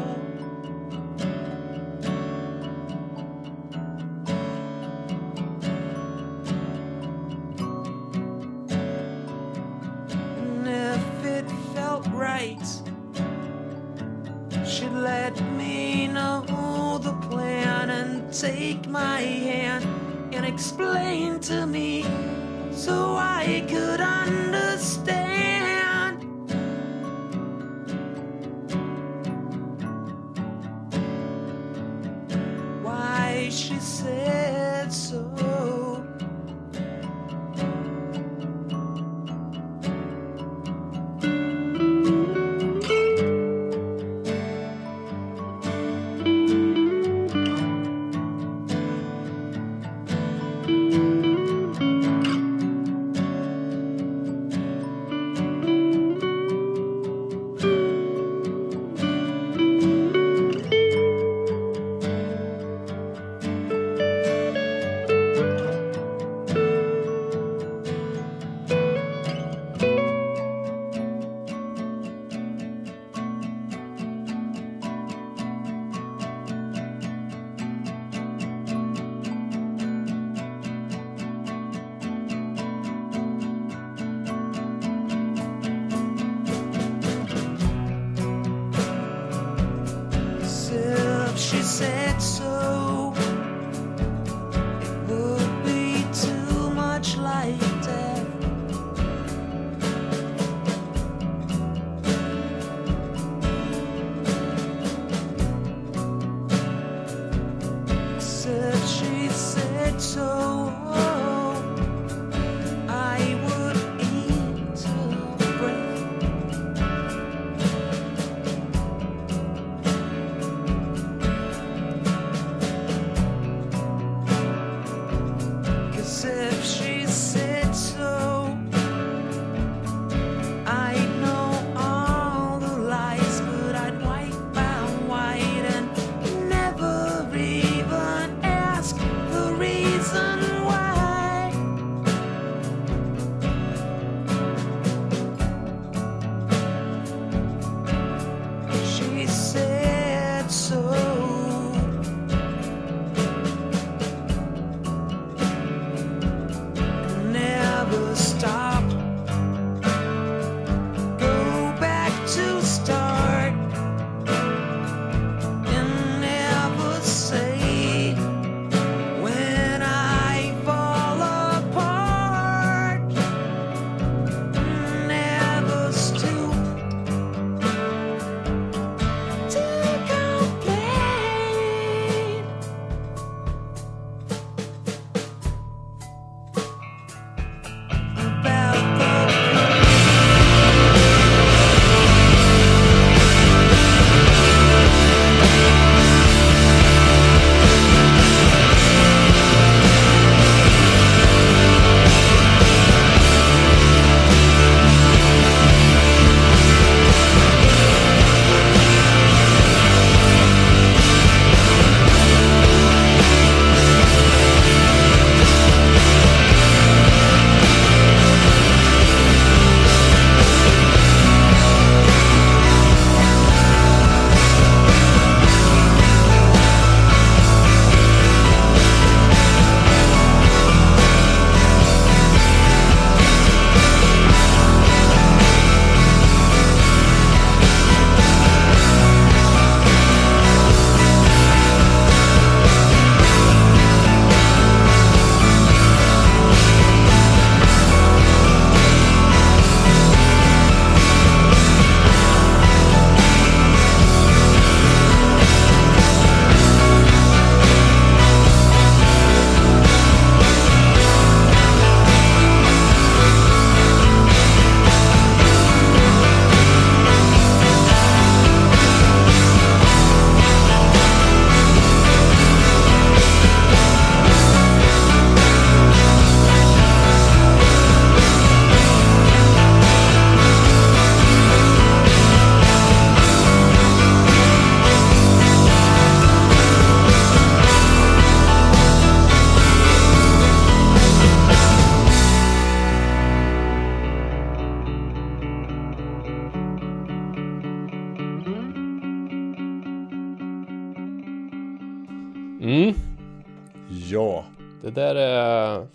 Det där är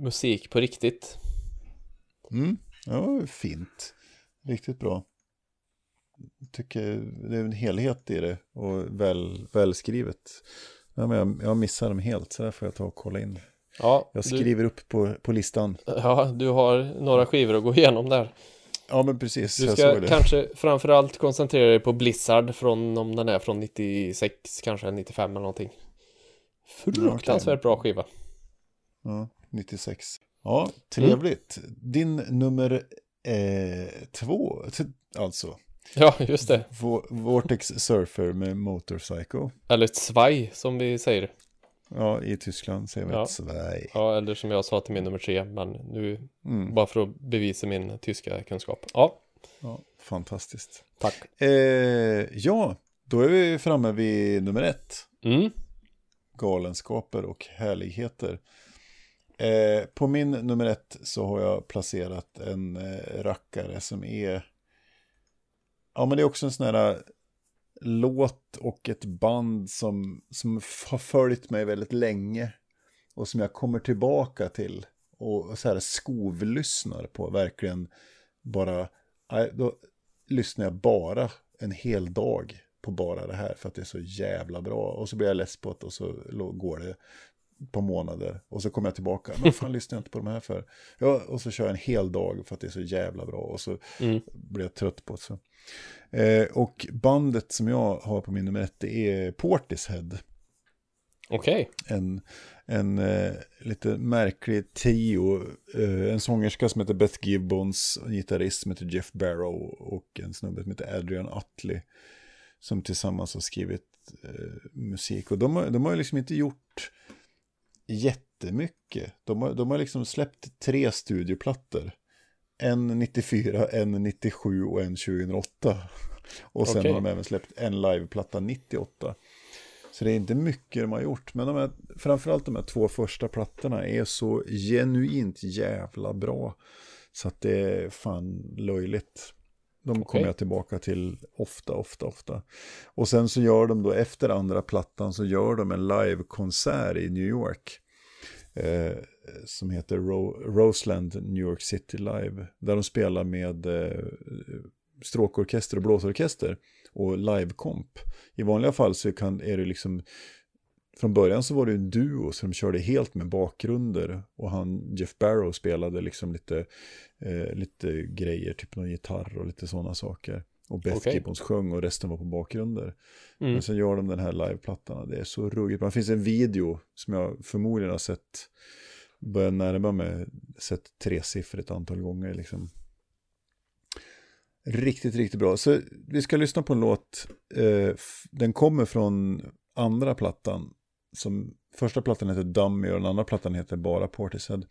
musik på riktigt. Mm. Ja, fint. Riktigt bra. Jag tycker det är en helhet i det och väl, välskrivet. Ja, men jag, jag missar dem helt, så där får jag ta och kolla in. Ja, Jag du, skriver upp på, på listan. ja, du har några skivor att gå igenom där. Ja, men precis. Du ska kanske framförallt koncentrera dig på Blizzard från om den är från 96 kanske 95 eller någonting. Fruktansvärt bra skiva. Ja, 96. Ja, trevligt. Din nummer eh, två, alltså. Ja, just det. Vo- Vortex Surfer med Motorpsycho. Eller ett svaj som vi säger. Ja, i Tyskland säger vi Ja. ett. Ja, eller som jag sa till min nummer tre, men nu Mm. bara för att bevisa min tyska kunskap. Ja, Ja, fantastiskt. tack. Eh, ja, då är vi framme vid nummer ett. Mm, Galenskaper och härligheter. Eh, på min nummer ett så har jag placerat en eh, rackare som är... Ja, men det är också en sån här eh, låt och ett band som, som har följt mig väldigt länge. Och som jag kommer tillbaka till. Och så här skovlyssnar på. Verkligen bara... Då lyssnar jag bara en hel dag på bara det här. För att det är så jävla bra. Och så blir jag less på det och så går det på månader. Och så kommer jag tillbaka. Men fan lyssnar jag inte på de här för? Ja, och så kör jag en hel dag för att det är så jävla bra. Och så mm, blir jag trött på det. Så. Eh, och bandet som jag har på min nummer ett det är Portishead. okej. En, en eh, lite märklig trio. Eh, en sångerska som heter Beth Gibbons, en gitarrist som heter Jeff Barrow och en snubbe som heter Adrian Utley. Som tillsammans har skrivit eh, musik. Och de har, de har liksom inte gjort jättemycket. De har, de har liksom släppt tre studioplattor. En 94, en 97 och en 2008. Och sen Okej. har de även släppt en liveplatta 98. Så det är inte mycket de har gjort. Men de här, framförallt de här två första plattorna är så genuint jävla bra. Så att det är fan löjligt. De kommer Okej. jag tillbaka till ofta, ofta, ofta. Och sen så gör de då efter andra plattan så gör de en livekonsert i New York. Eh, som heter Ro- Roseland New York City Live. Där de spelar med eh, stråkorkester och blåsorkester och livekomp. I vanliga fall så kan, är det liksom från början så var det en duo så de körde helt med bakgrunder och han Jeff Barrow spelade liksom lite, eh, lite grejer, typ någon gitarr och lite sådana saker. Och Beth Okej. Gibbons sjöng och resten var på bakgrunder. Mm. Men sen gör de den här liveplattan det är så ruggigt. Det finns en video som jag förmodligen har sett, börjar närma mig, sett tresiffrigt antal gånger liksom. Riktigt, riktigt bra. Så vi ska lyssna på en låt. Eh, den kommer från andra plattan. Som, första plattan heter Dummy och den andra plattan heter bara Portishead.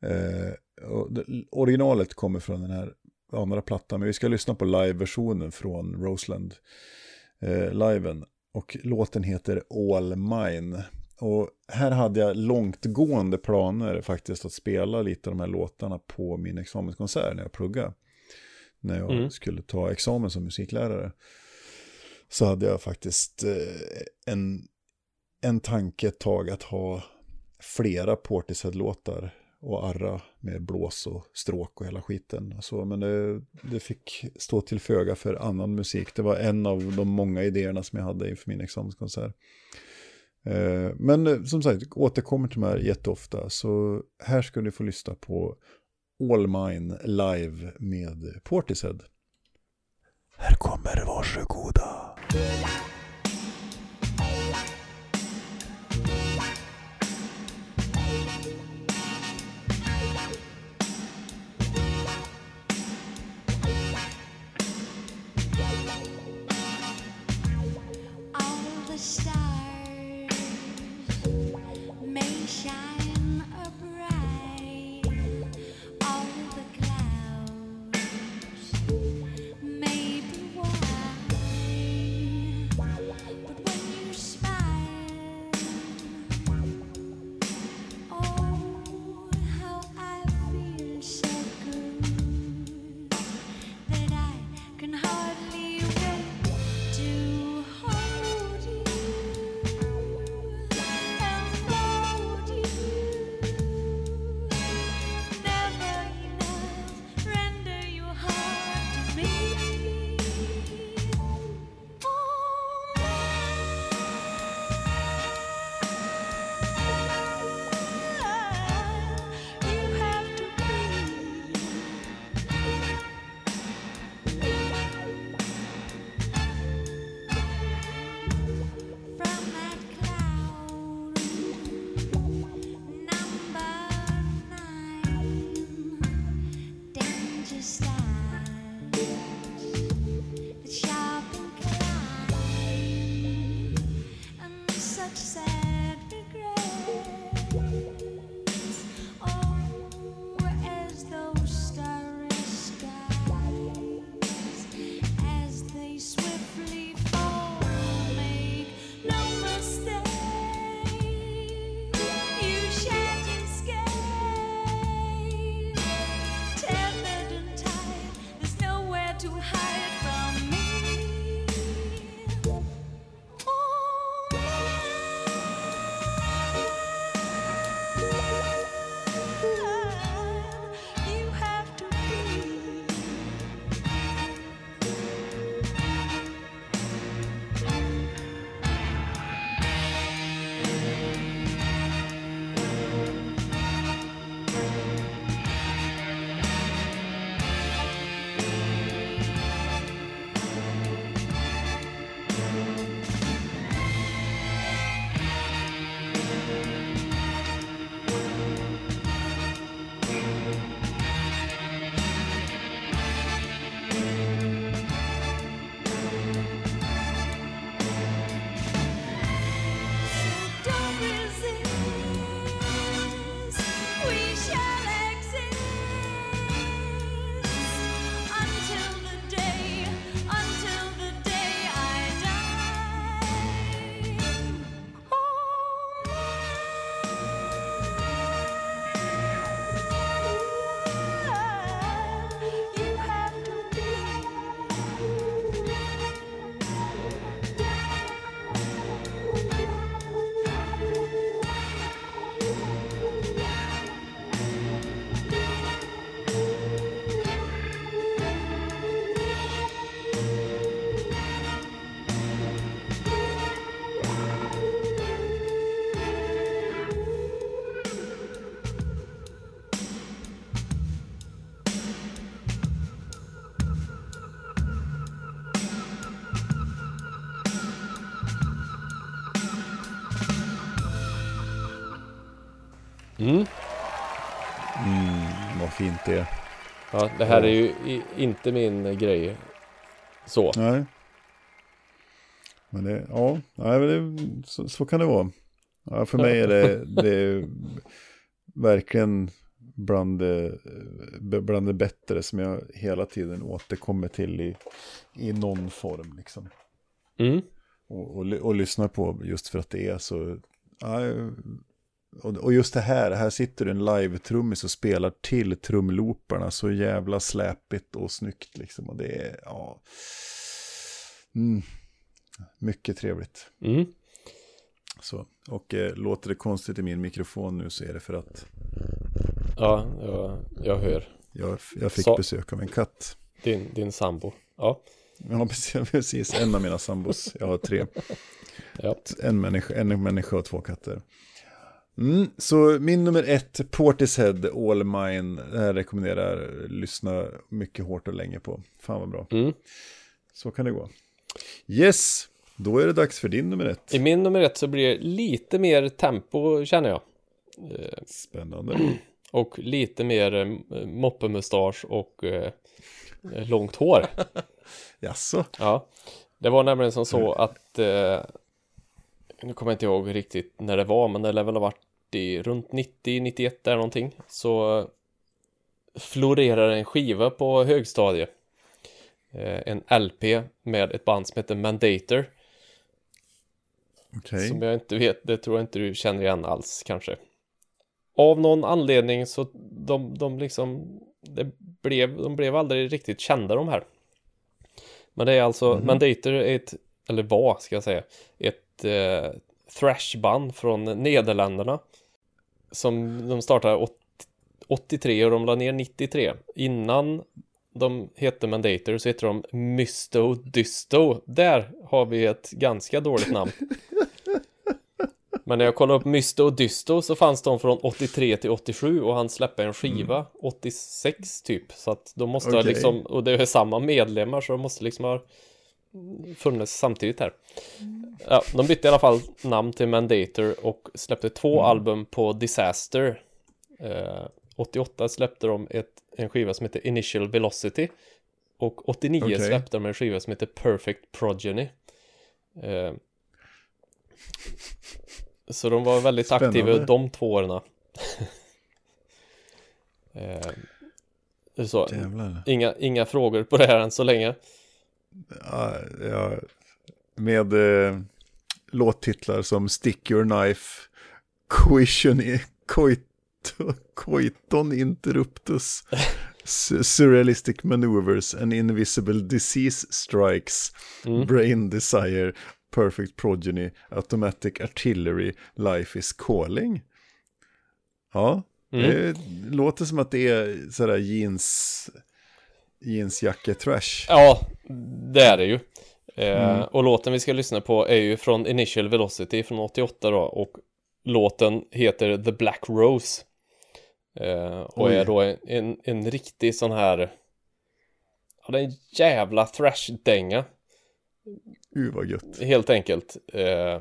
Eh, och det, originalet kommer från den här andra plattan. Men vi ska lyssna på live-versionen från Roseland. Eh, liven. Och låten heter All Mine. Och här hade jag långtgående planer faktiskt att spela lite av de här låtarna på min examenskonsert när jag pluggade när jag Mm. skulle ta examen som musiklärare. Så hade jag faktiskt eh, en, en tanke ett tag att ha flera Portishead-låtar och arra med blås och stråk och hela skiten. Och Så, men det, det fick stå till föga för annan musik. Det var en av de många idéerna som jag hade inför min examenskonsert. Eh, men eh, som sagt, återkommer till de här jätteofta. Så här ska ni få lyssna på All Mine live med Portishead. Här kommer varsågoda. Yeah. Fint det. Ja, det här är ju inte min grej. Så. Nej. Men det, ja, nej, men det, så, så kan det vara. Ja, för mig är det, det är verkligen bland det, bland det bättre som jag hela tiden återkommer till i, i någon form. Liksom. Mm. Och, och, och lyssnar på just för att det är så... Ja, och, just det här, här sitter en live-trummis och spelar till trumlooparna så jävla släpigt och snyggt liksom. Och det är, ja... Mm, mycket trevligt. Mm. Så, och eh, låter det konstigt i min mikrofon nu så är det för att Ja, jag, jag hör. jag, jag fick Så. besök av en katt. Din, din sambo. Ja. Ja, precis. En av mina sambos. Jag har tre. Ja. En människa, en människa och två katter. Mm, så min nummer ett, Portishead All Mine. Här rekommenderar jag lyssna mycket hårt och länge på. Fan vad bra. Mm. Så kan det gå. Yes, då är det dags för din nummer ett. I min nummer ett så blir det lite mer tempo känner jag. Spännande. Och lite mer eh, moppemustasch och eh, långt hår. Jaså? Ja, det var nämligen som så att eh, nu kommer jag inte ihåg riktigt när det var, men det lär väl ha varit i runt 90-91 där någonting. Så florerar en skiva på högstadiet. Eh, en LP med ett band som heter Mandator. Okej. Som jag inte vet, det tror jag inte du känner igen alls kanske. Av någon anledning så de, de liksom, det blev, de blev aldrig riktigt kända de här. Men det är alltså, Mandator är ett, eller var ska jag säga, ett eh, thrashband från Nederländerna. Som de startade 80, 83 och de la ner 93. Innan de hette Mandator så heter de Mysto Dysto. Där har vi ett ganska dåligt namn. Men när jag kollade upp Mysto och Dysto så fanns de från 83 till 87 och han släppte en skiva 86 typ. Så att de måste ha Okej. liksom, och det är samma medlemmar så de måste liksom ha funnits samtidigt här. Ja, de bytte i alla fall namn till Mandator och släppte två album på Disaster. Eh, 88 släppte de ett, en skiva som heter Initial Velocity. Och 89 Okej. släppte de en skiva som heter Perfect Progeny. Eh, så de var väldigt Spännande. aktiva de två åren. eh, så, inga, inga frågor på det här än så länge. Ja, ja, med eh, låttitlar som Stick Your Knife, Coition, Coito, Coiton Interruptus, Su- Surrealistic Maneuvers, An Invisible Disease Strikes, Brain Desire, Perfect Progeny, Automatic Artillery, Life is Calling. Ja, det låter som att det är sådär jeans, jeansjacka trash. Ja, det är det ju. Eh, Och låten vi ska lyssna på är ju från Initial Velocity från 88 då och låten heter The Black Rose. Eh, och Oj. är då en, en, en riktig sån här Ja, det är en jävla thrash-dänga Uh, vad gött. helt enkelt. Eh,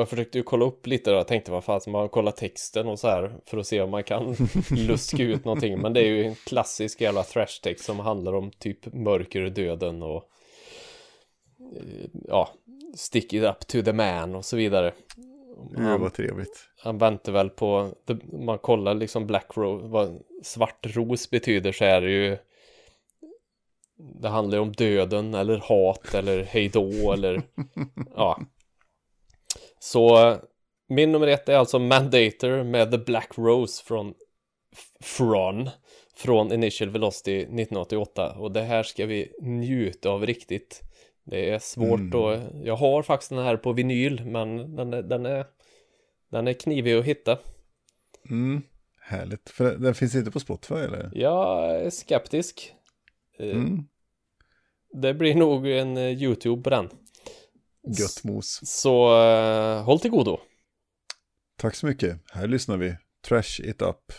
jag försökte ju kolla upp lite då, jag tänkte vad fan, man kollar texten och så här för att se om man kan luska ut någonting. Men det är ju en klassisk jävla thrash-text som handlar om typ mörker och döden och eh, ja, stick it up to the man och så vidare. Han, vad trevligt. han väntar väl på, man kollar liksom black rose, vad svart ros betyder så är det ju det handlar ju om döden eller hat eller hejdå eller ja. Så min nummer ett är alltså Mandator med The Black Rose från F- Från Initial Velocity 1988 och det här ska vi njuta av riktigt. Det är svårt och jag har faktiskt den här på vinyl men den är, den är den är knivig att hitta. Mm, härligt. För den- den finns inte på Spotify eller? Jag är skeptisk. Eh, Mm, Det blir nog en eh, YouTube på den. Gött mos. Så eh, håll till godo. Tack så mycket. Här lyssnar vi. Trash it up.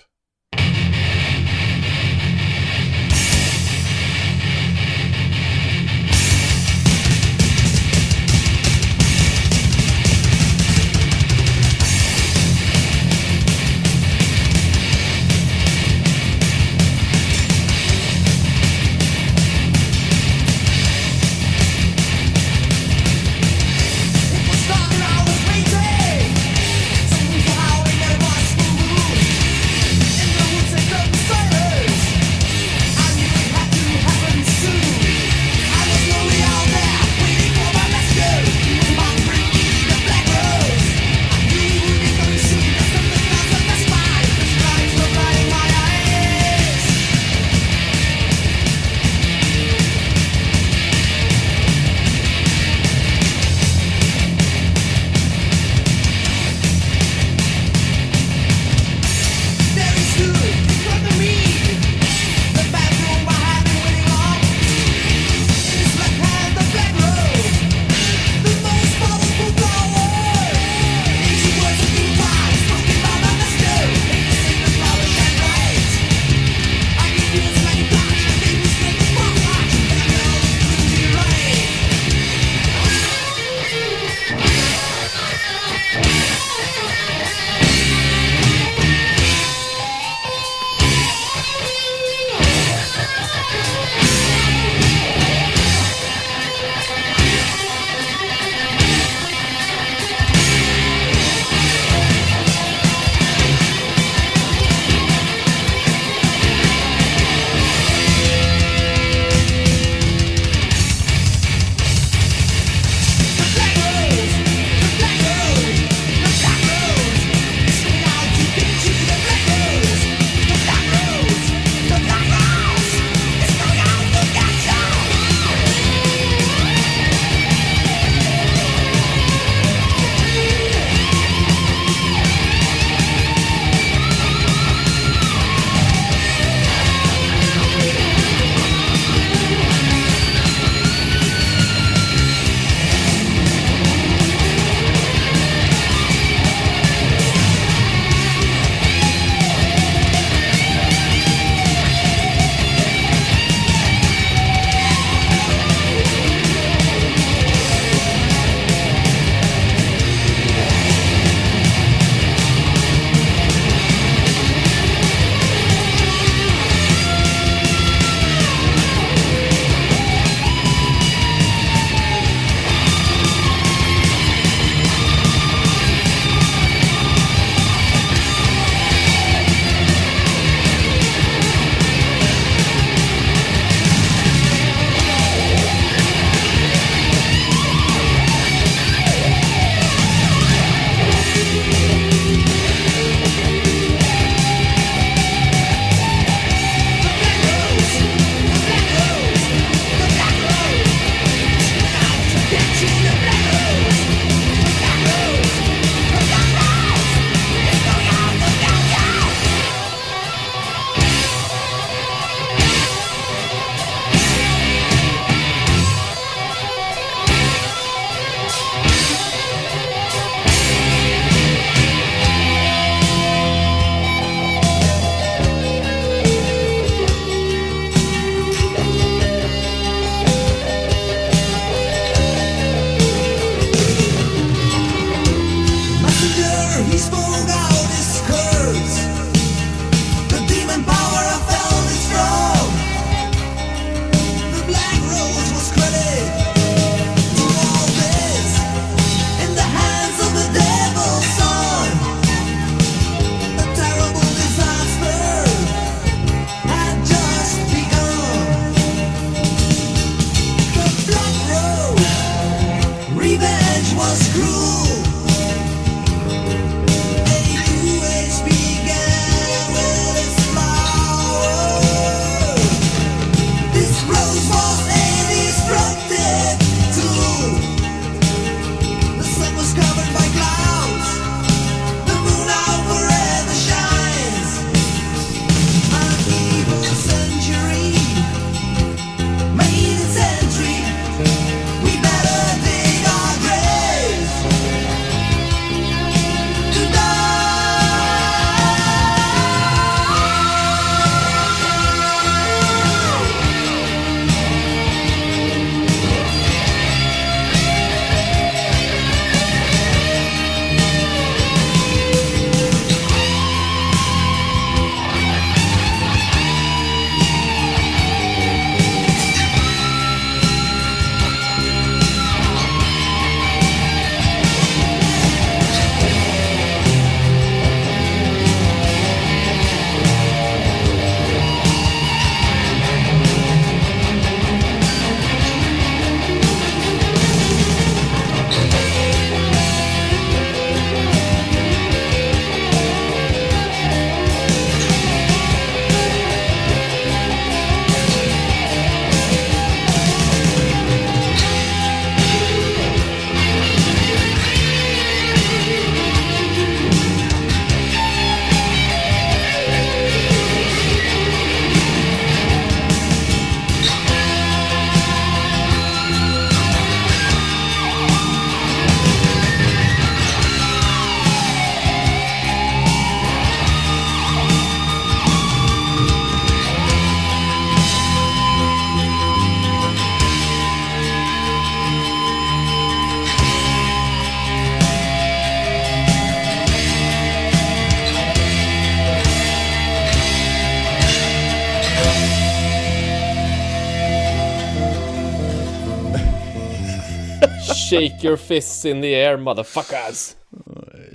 Your fists in the air motherfuckers.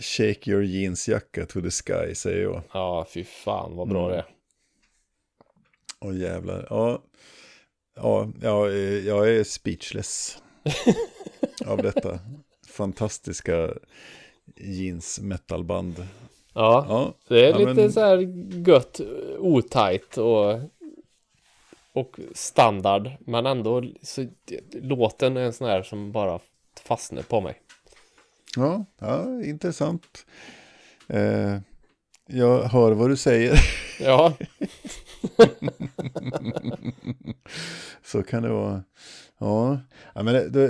Shake your jeansjacka to the sky, säger jag. Ja, fy fan vad bra det är. Åh jävlar. Ja, ja, ja, jag är speechless av detta fantastiska jeans metalband. Ja, Ja, det är ja, lite men- så här gött, otajt och, och standard. Men ändå, så, låten är en sån här som bara fastnar på mig. Ja, ja intressant. Eh, jag hör vad du säger. Ja, Så kan det vara. Ja, ja men det, det,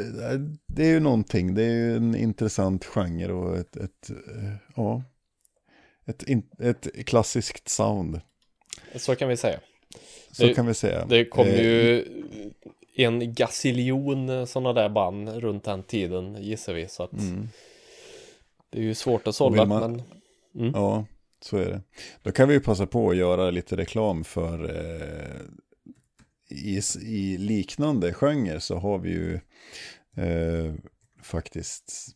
det är ju någonting. Det är ju en intressant genre och ett, ett, eh, ja, ett, ett klassiskt sound. så kan vi säga. Så Det- kan vi säga. Det kom Eh, ju en gaziljon sådana där band runt den tiden gissar vi. Så att det är ju svårt att sålla. man- Men Mm. Ja, så är det. Då kan vi ju passa på att göra lite reklam för eh, i, i liknande genre så har vi ju eh, faktiskt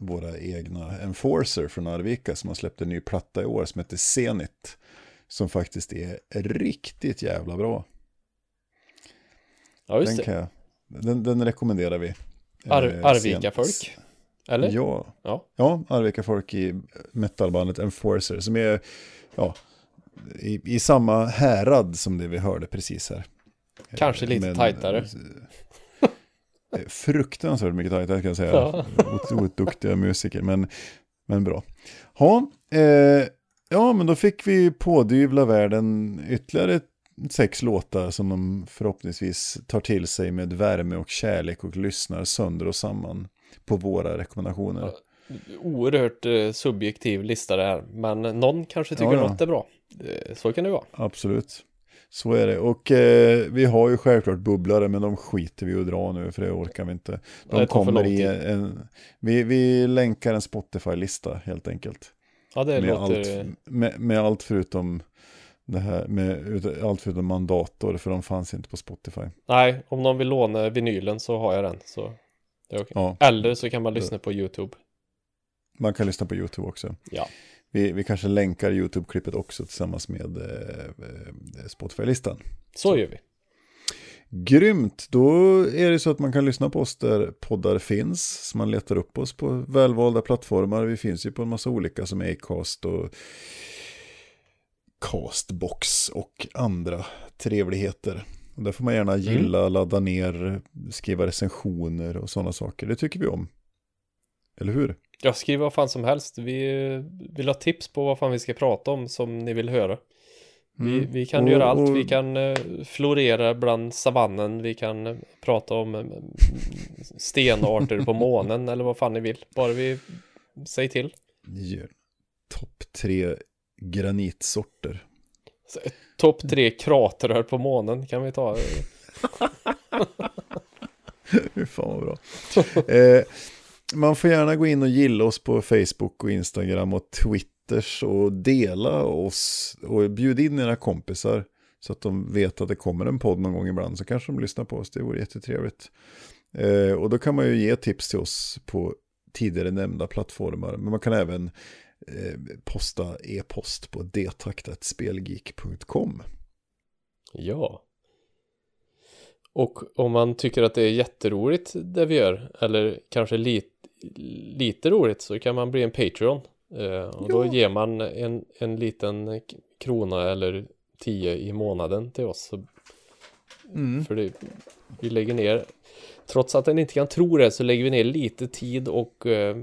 våra egna Enforcer från Arvika som har släppt en ny platta i år som heter Zenit. Som faktiskt är riktigt jävla bra. Ja, just Den, det. jag, den, den rekommenderar vi. Ar Eh, Arvika Zenit. folk. Eller? Ja, Ja. Ja, Arvika folk i metalbandet Enforcer som är ja, i, i samma härad som det vi hörde precis här. Kanske lite Men, tajtare. eh, Fruktansvärt mycket tajtare kan jag säga. Ja. Otroligt duktiga musiker, men, men bra. Ja, eh, ja, men då fick vi pådyvla världen ytterligare sex låtar som de förhoppningsvis tar till sig med värme och kärlek och lyssnar sönder och samman på våra rekommendationer. Oerhört eh, subjektiv lista det här. Men någon kanske tycker Ja, ja. något är bra. Eh, så kan det vara. Absolut. Så är det. Och eh, vi har ju självklart bubblare, men de skiter vi att dra nu, för det orkar vi inte. De kommer i en... Vi, vi länkar en Spotify-lista helt enkelt. Ja, det Med låter... allt, med, med allt förutom det här, med allt förutom mandator, för de fanns inte på Spotify. Nej, om någon vill låna vinylen så har jag den. Så det är okej. Ja, Eller så kan man lyssna på YouTube. man kan lyssna på YouTube också. Ja. Vi, vi kanske länkar YouTube-klippet också tillsammans med eh, eh, Spotify-listan. Så gör vi. Grymt, då är det så att man kan lyssna på oss där poddar finns. Så man letar upp oss på välvalda plattformar. Vi finns ju på en massa olika som Acast och Castbox och andra trevligheter. Och där får man gärna gilla, ladda ner, skriva recensioner och sådana saker. Det tycker vi om. Eller hur? Jag skriver vad fan som helst. Vi vill ha tips på vad fan vi ska prata om som ni vill höra. Vi, Mm. vi kan Och- göra allt. och- Vi kan eh, florera bland savannen. Vi kan eh, prata om eh, stenarter på månen eller vad fan ni vill. Bara vi säger till. Ja. Topp tre granitsorter. Topp tre kratrar på månen kan vi ta. Fy fan vad bra. eh, man får gärna gå in och gilla oss på Facebook och Instagram och Twitters och dela oss och bjud in era kompisar så att de vet att det kommer en podd någon gång ibland så kanske de lyssnar på oss. Det vore jättetrevligt. Eh, och då kan man ju ge tips till oss på tidigare nämnda plattformar. Men man kan även posta e-post på detaktatspelgeek.com. Ja. Och om man tycker att det är jätteroligt det vi gör, eller kanske lite, lite roligt, så kan man bli en Patreon. Eh, och då ger man en, en liten krona eller tio i månaden till oss. Så, Mm. För det, vi lägger ner, trots att den inte kan tro det, så lägger vi ner lite tid och eh,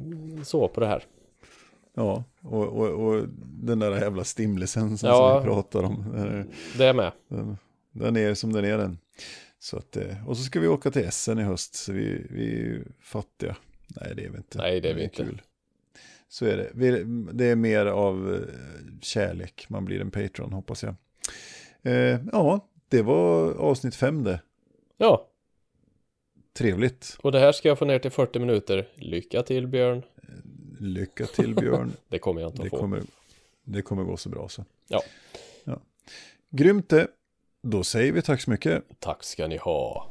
så på det här. Ja, och, och, och den där jävla stimlisen som, Ja. som vi pratar om. den är- Det är med. Den, den är som den är den. Så att, eh, och så ska vi åka till Essen i höst, så vi, vi är ju fattiga. Nej, det är vi inte. Nej, det är vi Men inte. Kul. Så är det. Vi, det är mer av eh, kärlek, man blir en patron hoppas jag. Eh, ja, det var avsnitt fem det. Ja, Trevligt. och det här ska jag få ner till 40 minuter. Lycka till Björn. Lycka till Björn. Det kommer jag inte det, att få. kommer, det kommer gå så bra så. Ja. ja. Grymt det. Då säger vi tack så mycket. Tack ska ni ha.